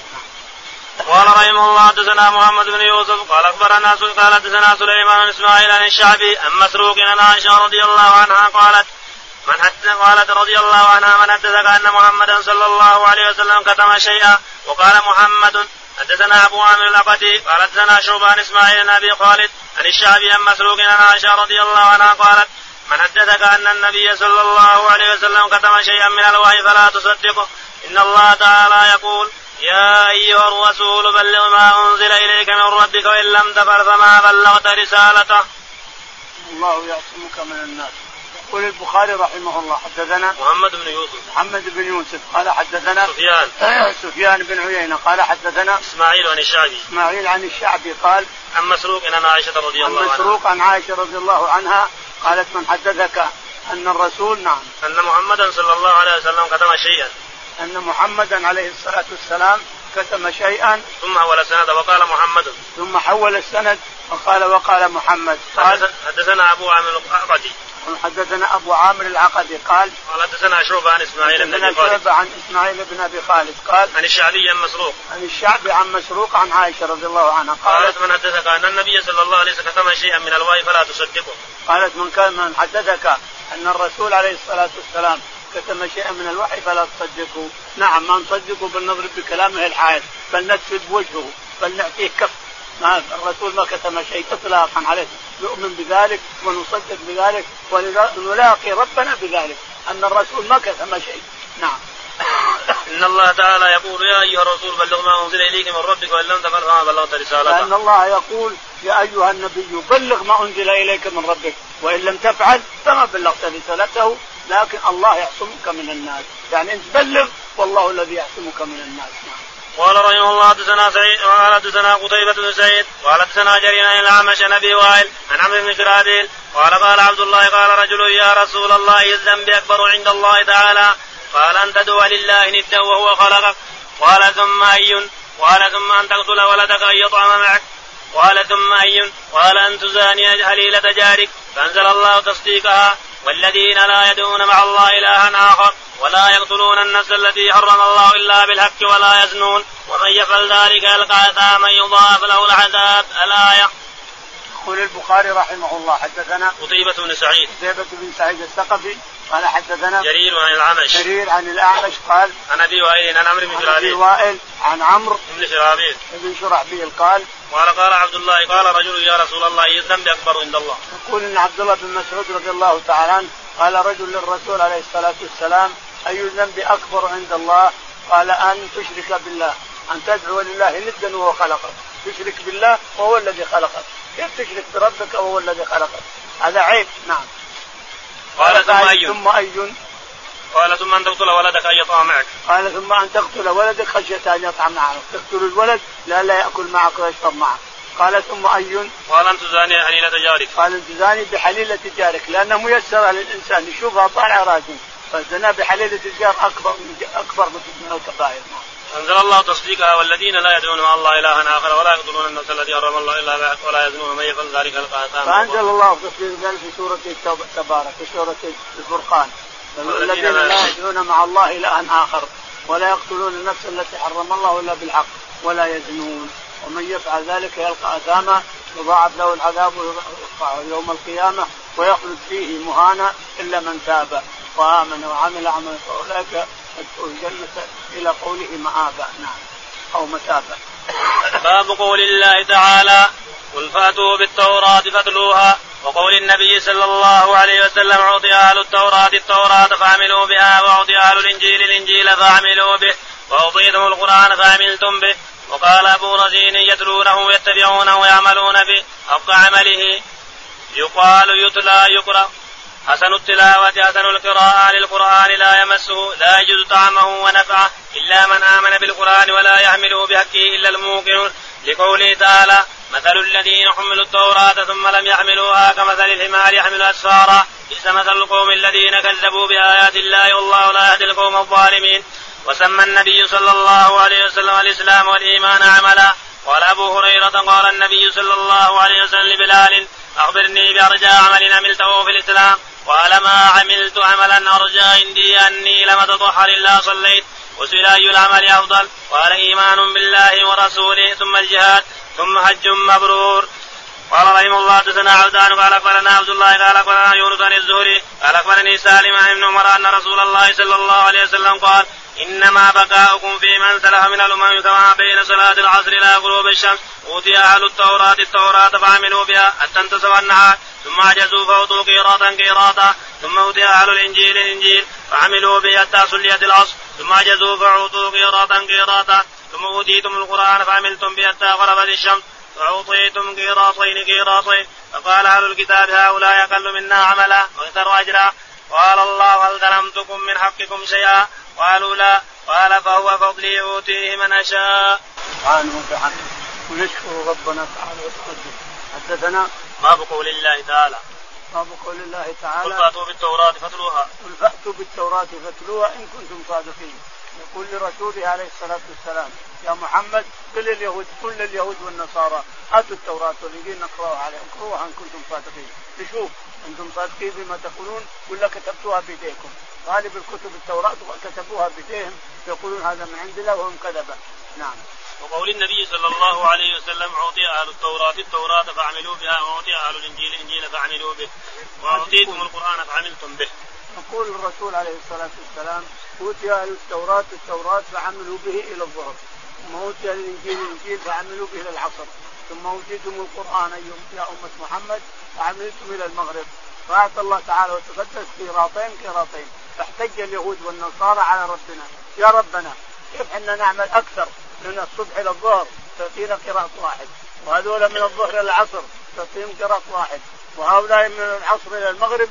قال رحمه الله حدثنا محمد بن يوسف قال أخبرنا قال حدثنا سليمان بن إسماعيل عن الشعبي عن مسروق عن عائشة رضي الله عنها قالت من حدث قالت رضي الله عنها من حدثك أن محمدا صلى الله عليه وسلم كتم شيئا وقال محمد حدثنا أبو عامر الأقدي قال حدثنا شعبان إسماعيل بن أبي خالد عن الشعبي عن مسروق عن عائشة رضي الله عنها قالت من حدثك أن النبي صلى الله عليه وسلم كتم شيئا من الوحي فلا تصدقه إن الله تعالى يقول يا أيها الرسول بلغ ما أنزل إليك من ربك وإن لم تفعل فما بلغت رسالته. الله يعصمك من الناس. يقول البخاري رحمه الله حدثنا محمد بن يوسف. محمد بن يوسف قال حدثنا سفيان. سفيان بن عيينة قال حدثنا إسماعيل عن الشعبي. إسماعيل عن الشعبي قال عن مسروق عن عائشة رضي الله عنها. عن مسروق عن عائشة رضي الله عنها قالت من حدثك أن الرسول نعم. أن محمدا صلى الله عليه وسلم كتم شيئا. أن محمدا عليه الصلاة والسلام كتم شيئا. ثم حول السند وقال محمد. ثم حول السند وقال وقال محمد. قال حدثنا أبو عامر العقدي حدثنا أبو عامر العقدي قال قال حدثنا شعبة عن إسماعيل بن أبي خالد. عن إسماعيل بن أبي خالد قال عن الشعبي عن مسروق. عن الشعبي عن مسروق عن عائشة رضي الله عنها قالت من حدثك أن النبي صلى الله عليه وسلم كتم شيئا من الوحي فلا تصدقه. قالت من كان من حدثك أن الرسول عليه الصلاة والسلام كتم شيئا من الوحي فلا تصدقه. نعم ما نصدقه بل نضرب بكلامه الحائط بل نكفي بوجهه بل نعطيه كف ما الرسول ما كتم شيء اطلاقا عليه. نؤمن بذلك ونصدق بذلك ونلاقي ربنا بذلك. أن الرسول ما كتم شيء. نعم. إن الله تعالى يقول يا أيها الرسول بلغ ما أنزل إليك من ربك وإن لم تفعل فما بلغت رسالته. لأن الله يقول يا أيها النبي بلغ ما أنزل إليك من ربك وإن لم تفعل فما بلغت رسالته. لكن الله يعصمك من الناس. يعني انت بلغ والله الذي يعصمك من الناس. نعم. قال رحمه الله حدثنا سعيد قال حدثنا قتيبة بن سعيد قال حدثنا جرير عن الأعمش عن أبي وائل عن عمرو بن شراديل قال قال عبد الله قال رجل يا رسول الله الذنب أكبر عند الله تعالى قال أن تدعو لله ندا وهو خلقك قال ثم أي قال ثم أن تقتل ولدك أن يطعم معك قال ثم أي قال أن تزاني هليلة جارك فأنزل الله تصديقها والذين لا يدعون مع الله إلها آخر ولا يقتلون النفس التي حرم الله إلا بالحق ولا يزنون ومن يفعل ذلك يلقى أثاما يضاعف له العذاب الآية. يقول البخاري رحمه الله حدثنا قتيبة بن سعيد قتيبة بن سعيد الثقفي قال حدثنا جرير عن الأعمش. جرير عن الأعمش قال عن أبي وائل عن عمرو بن عن أبي شرابيل. وائل عن عمرو بن شرابيل. بن شرحبيل قال قال قال عبد الله قال رجل يا رسول الله اي الذنب اكبر عند الله. يقول إن عبد الله بن مسعود رضي الله تعالى عنه قال رجل للرسول عليه الصلاة والسلام أي الذنب أكبر عند الله؟ قال أن تشرك بالله أن تدعو لله ندا وهو خلقك. تشرك بالله وهو الذي خلقك. كيف تشرك بربك وهو الذي خلقك؟ هذا عيب نعم. قال ثم اي ثم اي قال ثم أن تقتل ولدك أن يطعم معك. قال ثم أن تقتل ولدك خشية أن يطعم معك. تقتل الولد لا لا يأكل معك ويشرب معك. قال ثم اي قال أن تزاني حليلة جارك. قال ان تزاني بحليلة جارك. لأنه ميسر للإنسان. يشوفها طالعة راجل. فالزنا بحليلة الجار أكبر من أكبر من الكبائر. أنزل الله تصديقها والذين لا يدعون مع الله إلها آخر ولا يقتلون النفس التي حرم الله إلا بالحق ولا يزنون من يفعل ذلك يلقى اثاما. فأنزل الله تصديق ذلك في سورة تبارك في سورة الفرقان. الذين لا يدعون. مع الله إلها آخر ولا يقتلون النفس التي حرم الله إلا بالحق ولا يزنون. ومن يفعل ذلك يلقى أثاما يضاعف له العذاب يوم القيامة ويخلد فيه مهانا إلا من تاب وآمن وعمل عملا فأولئك يدخل الجنة إلى قوله مآبا نعم أو متابا. باب قول الله تعالى قل فأتوا بالتوراة فاتلوها وقول النبي صلى الله عليه وسلم أعطي أهل التوراة التوراة فعملوا بها وأعطي أهل الإنجيل الإنجيل فعملوا به وأعطيتم القرآن فعملتم به. وقال أبو رزين يتلونه يتبعونه ويعملون به حق عمله. يقال يتلى يقرأ. حسن التلاوة حسن القراءة للقرآن لا يمسه لا يجوز طعمه ونفعه إلا من آمن بالقرآن ولا يحمله بحقه إلا الموقن لقوله تعالى مثل الذين حملوا التوراة ثم لم يحملوها كمثل الحمار يحمل أسفارا بئس مثل القوم الذين كذبوا بآيات الله والله لا يهدي القوم الظالمين. وسمى النبي صلى الله عليه وسلم الإسلام والإيمان عملا. قال أبو هريرة قال النبي صلى الله عليه وسلم لبلال أخبرني بأرجى عمل عملته في الإسلام. قال ما عملت عملا أرجى عندي أني لم أتطهر إلا صليت وسئل أي العمل أفضل. قال إيمان بالله ورسوله ثم الجهاد ثم حج مبرور. قال رحمه الله حدثنا عبدان قال أخبرنا عبد الله قال أخبرنا يونس عن الزهري قال أخبرني سالم عن ابن عمر أن رسول الله صلى الله عليه وسلم قال إنما بقاؤكم في من سلف من الأمم كما بين صلاة العصر إلى غروب الشمس. أوتي أهل التوراة التوراة فعملوا بها حتى انتصف النهار. ثم عجزوا فأوتوا قيراطا قيراطا. ثم أوتي أهل الإنجيل الانجيل فعملوا به حتى صليت العصر. ثم عجزوا فأوتوا قيراطا قيراطا. ثم أوتيتم القرآن فعملتم به حتى غربت الشمس. فأعطيتم قيراطين قيراطين. فقال أهل الكتاب هؤلاء أقل منا عملا وأكثر أجرا. قال الله هل ظلمتكم من حقكم شيئا؟ قالوا لا قال فهو فضلي أوتيه من أشاء. سبحانه وتعالى ونشكر ربنا تعالى وتقدم. حدثنا باب قول الله تعالى. باب قول الله تعالى. قل فأتوا بالتوراة فاتلوها. قل فأتوا بالتوراة فاتلوها إن كنتم صادقين. يقول لرسوله عليه الصلاة والسلام يا محمد قل اليهود كل اليهود والنصارى آتوا التوراة والإنجيل نقرأها عليهم. اقروها إن كنتم صادقين. نشوف أنتم صادقين بما تقولون ولا كتبتوها بيديكم. غالب الكتب التوراة كتبوها بيديهم يقولون هذا من عند الله وهم كذبة. نعم. وقول النبي صلى الله عليه وسلم أعطي أهل التوراة التوراة فعملوا بها وأعطي أهل الإنجيل الإنجيل فعملوا به وأعطيتم القرآن فعملتم به. يقول الرسول عليه الصلاة والسلام أوتي أهل التوراة التوراة فعملوا به إلى الظهر ثم أوتي الإنجيل الإنجيل فعملوا به إلى العصر ثم أوتيتم القرآن يا أمة محمد فعملتم إلى المغرب. فأعطى الله تعالى وتقدس قيراطين قيراطين فاحتج اليهود والنصارى على ربنا. يا ربنا كيف إحنا نعمل أكثر من الصبح إلى الظهر؟ تعطينا قراط واحد. وهذول من الظهر إلى العصر تعطيهم قراط واحد. وهؤلاء من العصر إلى المغرب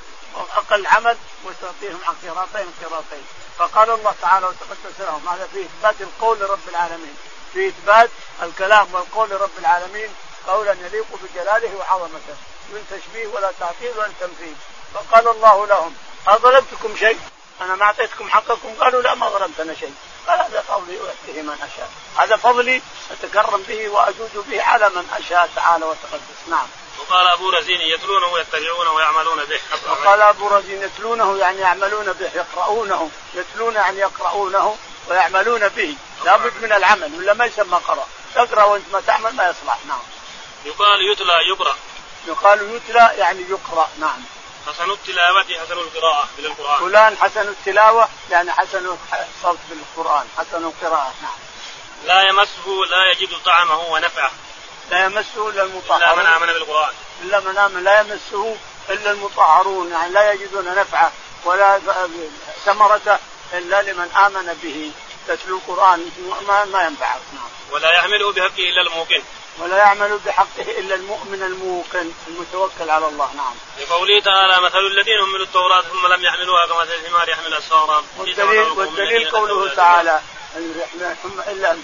أقل عمل وتعطيهم قراطين قراطين. فقال الله تعالى وتقدس لهم هذا فيه إثبات القول لرب العالمين. في إثبات الكلام والقول لرب العالمين. قولا يليق بجلاله وعظمته. من تشبيه ولا تعطيل ولا تمثيل فقال الله لهم هل ظلمتكم شيء؟ أنا ما أعطيتكم حقكم. قالوا لا ما ظلمتنا شيء. قال هذا فضلي اؤتيه من أشاء. هذا فضلي أتكرم به واجود به على من أشاء تعالى وتقدس. نعم. وقال أبو رزين يتلونه ويتبعونه ويعملون به وقال أبو رزين يتلونه يعني يعملون به يقرؤونه. يتلون يعني يقرؤونه ويعملون به. لابد من العمل ولا ما يسمى قرأ. تقرأ وأنت ما تعمل ما يصلح. نعم. يقال يتلى يقرأ. يقال يتلى يعني يقرأ. نعم. حسن التلاوة حسن القراءة بالقرآن. فلان حسن التلاوة يعني حسن الصوت بالقرآن حسن القراءة نعم. لا يمسه لا يجد طعمه ونفعه. لا يمسه إلا المطهرون. إلا من آمن بالقرآن. إلا من آمن لا يمسه إلا المطهرون يعني لا يجدون نفعه ولا ثمرته إلا لمن آمن به. تتلو القرآن ما, ما ينفعك نعم. ولا يحمله بحقه إلا الموقن. ولا يعمل بحقه إلا المؤمن الموقن المتوكل على الله. نعم. لقوله تعالى مثل الذين حملوا التوراة ثم لم يحملوها كمثل الحمار يحمل اسفارا. والدليل والدليل قوله تعالى الا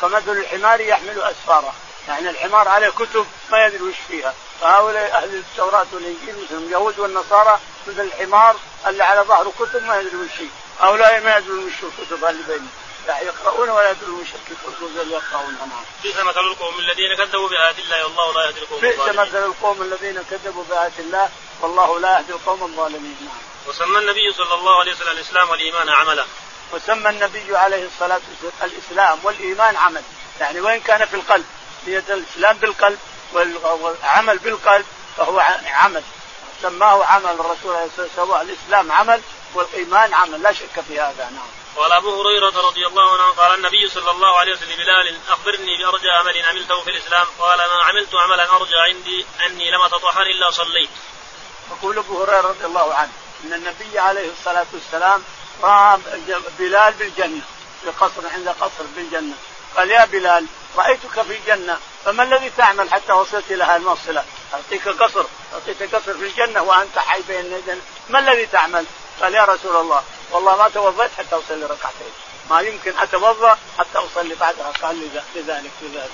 كمثل الحمار يحمل أسفارا. يعني الحمار عليه كتب ما يدري وش فيها. فهؤلاء أهل التوراة والإنجيل مثل اليهود والنصارى مثل الحمار اللي على ظهره كتب ما يدري وش فيه. هؤلاء ما يدرون وش الكتب اللي بينهم. لا يقرؤون ولا يدرون وش الكتب اللي يقرؤون نعم. بئس مثل القوم الذين كذبوا بآيات الله والله لا يهدي القوم الظالمين. بئس مثل القوم الذين كذبوا بآيات الله والله لا يهدي القوم الظالمين نعم. وسمى النبي صلى الله عليه وسلم الإسلام والإيمان عملا. وسمى النبي عليه الصلاة والسلام الإسلام والإيمان عمل يعني وين كان في القلب هي الإسلام بالقلب والعمل بالقلب فهو عمل سماه عمل الرسول عليه الصلاة والسلام الإسلام عمل والإيمان عمل لا شك في هذا نعم. قال أبو هريرة رضي الله عنه قال النبي صلى الله عليه وسلم بلال أخبرني بأرجى عمل عملته في الإسلام قال ما عملت عملا أرجى عندي أني لم أتطهر إلا صليت. يقول أبو هريرة رضي الله عنه إن النبي عليه الصلاة والسلام رأى بلال بالجنة في قصر عند قصر بالجنة قال يا بلال رأيتك في الجنة فما الذي تعمل حتى وصلت إلى هذه الموصلة؟ أعطيك قصر أعطيك قصر في الجنة وأنت حي بين ما الذي تعمل؟ قال يا رسول الله والله ما توضيت حتى أصلي ركعتين ما يمكن أتوضأ حتى أصلي بعدها قال لذلك لذلك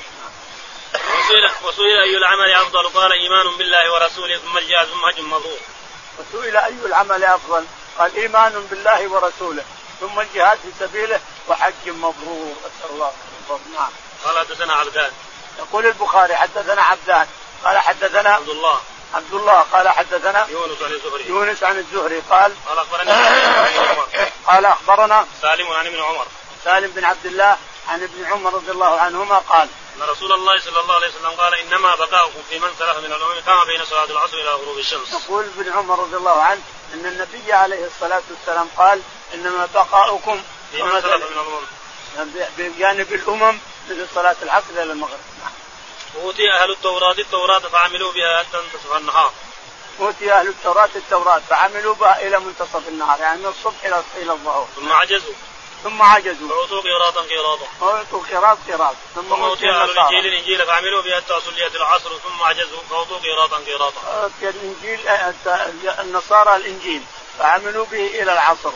وسئل وسئل أي العمل أفضل قال إيمان بالله ورسوله ثم الجهاد ثم حج مبرور. وسئل أي العمل أفضل؟ قال إيمان بالله ورسوله ثم الجهاد في سبيله وحج مبرور أسأل الله نعم. قال حدثنا عبدان. يقول البخاري حدثنا عبدان قال حدثنا عبد الله عبد الله قال حدثنا يونس عن الزهري يونس عن الزهري قال قال أخبرنا قال أخبرنا سالم عن ابن عمر سالم بن عبد الله عن ابن عمر رضي الله عنهما قال أن رسول الله صلى الله عليه وسلم قال إنما بقاؤكم في من سلف من الأمم كما بين صلاة العصر إلى غروب الشمس. يقول ابن عمر رضي الله عنه إن النبي عليه الصلاة والسلام قال إنما بقاؤكم في من سلف من الأمم بجانب الامم مثل صلاة العصر إلى المغرب. أوتي أهل التوراة التوراة فعملوا بها حتى منتصف النهار. أوتي أهل التوراة التوراة فعملوا بها إلى منتصف النهار يعني من الصبح إلى إلى الظهر. ثم عجزوا. ثم عجزوا. فأعطوا قيراطا قيراطا. فأعطوا قيراط قيراط. ثم أوتي أهل الإنجيل الإنجيل فعملوا بها حتى صليت العصر ثم عجزوا فأعطوا قيراطا قيراطا. أوتي الإنجيل النصارى الإنجيل فعملوا به إلى العصر.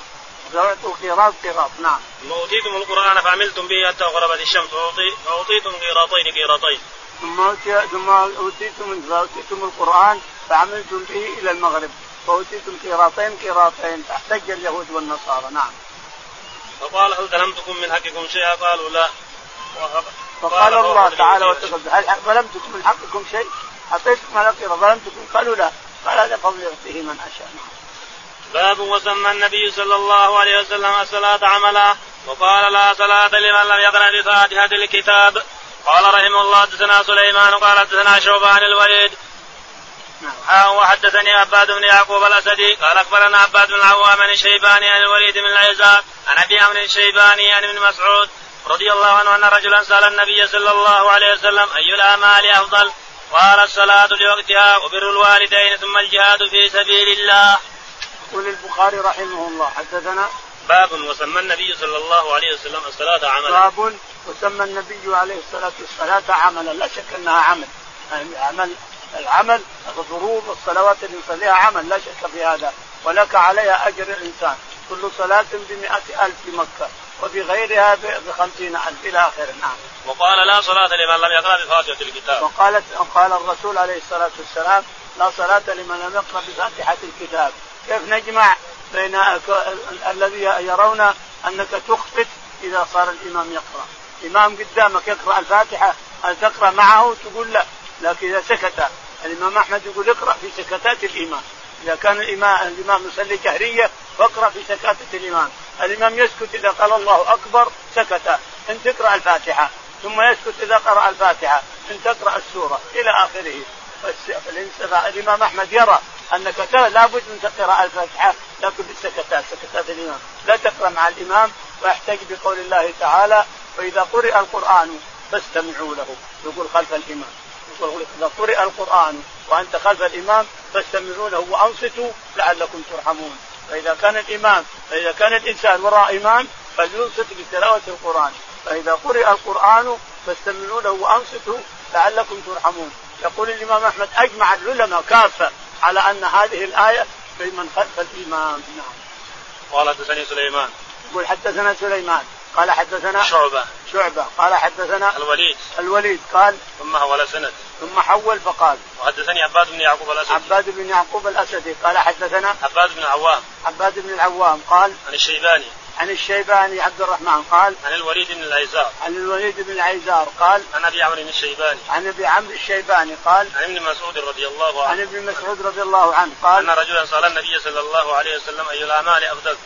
فأعطوا قيراط قيراط نعم. ثم أوتيتم القرآن فعملتم به حتى غربت الشمس وأعطيتم قيراطين قيراطين. ثم ثم أوتيتم أوتيتم القرآن فعملتم به إلى المغرب. فأوتيتم قيراطين قيراطين فاحتج اليهود والنصارى. نعم. فقال هل ظلمتكم من حقكم شيئا؟ قالوا لا. فقال الله تعالى وتقدم هل ظلمتكم من حقكم شيء؟ أعطيتكم على قيراط ظلمتكم؟ قالوا لا. قال هذا فضل يعطيه من أشاء. نعم. باب وسمى النبي صلى الله عليه وسلم الصلاة عملا. وقال لا صلاة لمن لم يقرأ بفاتحة الكتاب. قال رحمه الله حدثنا سليمان قال حدثنا شوبان الوليد نعم. وحدثني عباد بن يعقوب الأسدي قال أخبرنا عباد بن العوام الشيباني عن الوليد بن العزاء عن أبي عمرو الشيباني عن ابن مسعود رضي الله عنه أن رجلا سأل النبي صلى الله عليه وسلم أي الأعمال أفضل؟ قال الصلاة لوقتها وبر الوالدين ثم الجهاد في سبيل الله. يقول البخاري رحمه الله حدثنا باب وسمى النبي صلى الله عليه وسلم الصلاة عملا. باب وسمى النبي عليه الصلاة والسلام عملا لا شك أنها عمل. يعني عمل العمل الفروض والصلوات اللي يصليها عمل لا شك في هذا. ولك عليها أجر الإنسان. كل صلاة بمئة ألف في مكة وفي غيرها بخمسين ألف إلى آخره. نعم. وقال لا صلاة لمن لم يقرأ بفاتحة الكتاب. وقالت قال الرسول عليه الصلاة والسلام لا صلاة لمن لم يقرأ بفاتحة الكتاب. كيف نجمع بين الذي يرون أنك تخفت إذا صار الإمام يقرأ. امام قدامك يقرأ الفاتحة هل تقرأ معه؟ تقول لا. لكن إذا سكت الإمام أحمد يقول اقرأ في سكتات الامام إذا كان الامام الإمام يصلي جهريه فاقرأ في سكتات الامام الإمام يسكت إذا قال الله أكبر سكت. انت تقرأ الفاتحة ثم يسكت إذا قرأ الفاتحة انت تقرأ السورة إلى آخره. الإمام أحمد يرى انك لابد من قراءة الفاتحة لكن بالسكتات سكتات الإمام. لا تقرأ مع الإمام وأحتج بقول الله تعالى فإذا قرئ القرآن فاستمعوا له. يقول خلف الإمام. يقول إذا قرئ القرآن وأنت خلف الإمام فاستمعوا له وأنصتوا لعلكم ترحمون. فإذا كان الإمام فإذا كان الإنسان وراء إمام فلينصت بتلاوة القرآن. فإذا قرئ القرآن فاستمعوا له وأنصتوا لعلكم ترحمون. يقول الإمام أحمد أجمع العلماء كافة على أن هذه الآية في من خلف الامام نعم. قال حدثني سليمان. يقول حدثنا سليمان. قال حدثنا شعبة. شعبة. قال حدثنا الوليد. الوليد. قال ثم حول سند. ثم حول فقال وحدثني عباد بن يعقوب الأسدي. عباد بن يعقوب الأسدي. قال حدثنا عباد بن العوام. عباد بن العوام. قال عن الشيباني. عن الشيباني عبد الرحمن قال عن الوليد بن العيزار عن الوليد بن العيزار قال عن أبي عمرو الشيباني. عن أبي عمرو الشيباني قال عن ابن مسعود رضي الله عنه. عن ابن مسعود رضي الله عنه قال أن رجلا سأل النبي صلى الله عليه وسلم أي الأعمال أفضل؟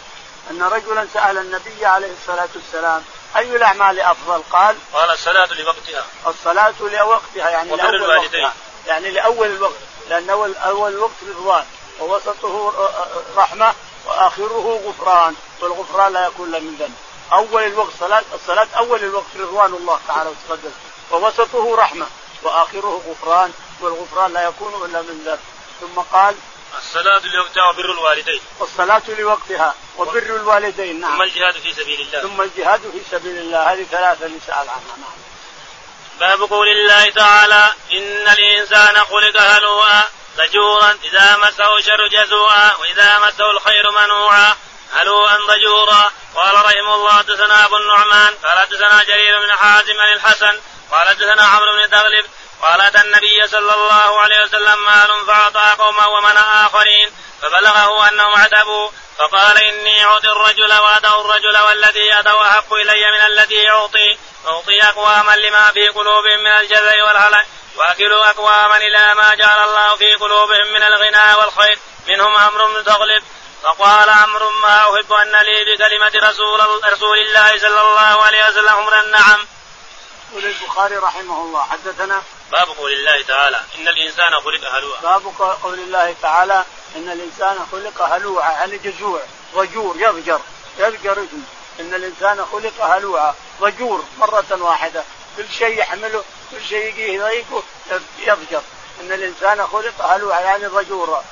أن رجلا سأل النبي عليه الصلاة والسلام أي الأعمال أفضل؟ قال قال الصلاة لوقتها. الصلاة لوقتها يعني وبر الوالدين. يعني لأول الوقت لأن اول أول الوقت رضوان ووسطه رحمة وآخره غفران. والغفران لا يكون إلا من ذنب. أول الوقت صلاه الصلاة أول الوقت رضوان الله تعالى وتقدس ووسطه رحمة. وآخره غفران. والغفران لا يكون إلا من ذنب. ثم قال الصلاة لوقتها وبر الوالدين. والصلاة لوقتها وبر الوالدين. نعم. ثم الجهاد في سبيل الله. ثم الجهاد في سبيل الله. هذه ثلاثة نسأل عنها نعم. باب قول الله تعالى إن الإنسان خلق هلوعا ضجورا إذا مسه الشر جزوعا وإذا مسه الخير منوعا. هلوعا ضجورا. قال رحمه الله حدثنا أبو النعمان. قال حدثنا جرير بن حازم عن الحسن. قال حدثنا عمرو بن تغلب قال أتى النبي صلى الله عليه وسلم مال فأعطى قوما ومنع آخرين فبلغه أنهم عتبوا فقال إني أعطي الرجل وادعو الرجل والذي أدعو أحق إلي من الذي يعطي أعطي أقواما لما في قلوبهم من الجزع والهلع وأكلوا أقواما إلى ما جعل الله في قلوبهم من الغنى والخير. منهم أمر بن تغلب. فقال عمرو ما أحب أن لي بكلمة رسول رسول الله صلى الله عليه وسلم امرا نعم. يقول البخاري رحمه الله. حدثنا باب قول الله تعالى إن الإنسان خلق هلوعا. باب قول الله تعالى إن الإنسان خلق هلوعا يعني جزوع ضجور يضجر يضجر إن الإنسان خلق هلوعا ضجور مرة واحدة. كل شيء يحمله كل شيء يجيه يضايقه يضجر. إن الإنسان خلق هلوعا يعني ضجورا.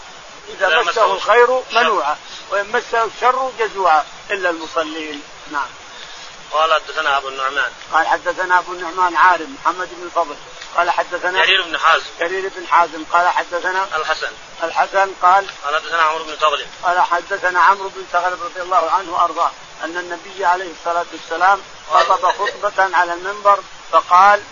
إذا مسه الخير منوعا وإن مسه الشر جزوعا إلا المصلين. نعم. قال حدثنا أبو النعمان. قال حدثنا أبو النعمان عارم محمد بن الفضل قال حدثنا جرير بن حازم. جرير بن حازم. قال حدثنا الحسن. الحسن قال قال حدثنا عمرو بن تغلب قال حدثنا عمرو بن تغلب رضي الله عنه وأرضاه أن النبي عليه الصلاة والسلام خطب خطبة على المنبر فقال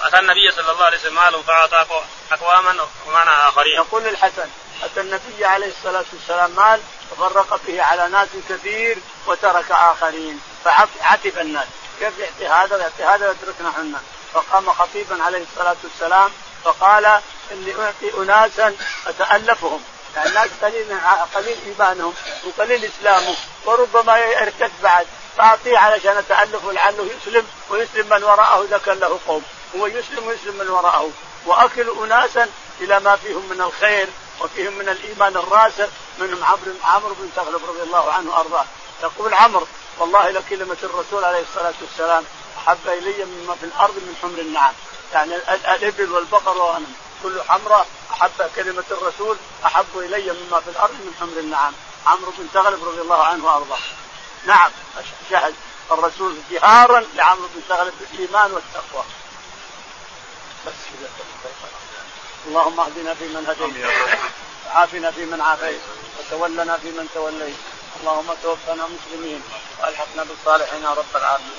اتى النبي صلى الله عليه وسلم مال فأعطى أقواما ومنع آخرين. يقول الحسن أتى النبي عليه الصلاة والسلام مال وفرق به على ناس كثير وترك آخرين فعتب الناس. كيف يعطي هذا؟ ويعطي هذا ويتركنا حنا. فقام خطيبا عليه الصلاة والسلام فقال إني أعطي اناسا أتألفهم. الناس قليل قليل إيمانهم وقليل اسلامه وربما يرتد بعد. فأعطيه علشان اتالفه لعله يسلم ويسلم من وراءه اذا كان له قوم. هو يسلم ويسلم من وراءه. وأكل أناسا إلى ما فيهم من الخير وفيهم من الإيمان الراسخ منهم عمرو عمرو بن تغلب رضي الله عنه وأرضاه. يقول عمرو والله لكلمة الرسول عليه الصلاة والسلام أحب إلي مما في الأرض من حمر النعم. يعني الإبل والبقر والغنم كل حمراء أحب كلمة الرسول أحب إلي مما في الأرض من حمر النعم عمرو بن تغلب رضي الله عنه وأرضاه. نعم شهد الرسول جهارا لعمرو بن تغلب بالإيمان والتقوى. بس كذا اللهم اهدنا فيمن هديت. وعافنا فيمن عافيت. وتولنا فيمن توليت. اللهم توفنا مسلمين. والحقنا بالصالحين يا رب العالمين.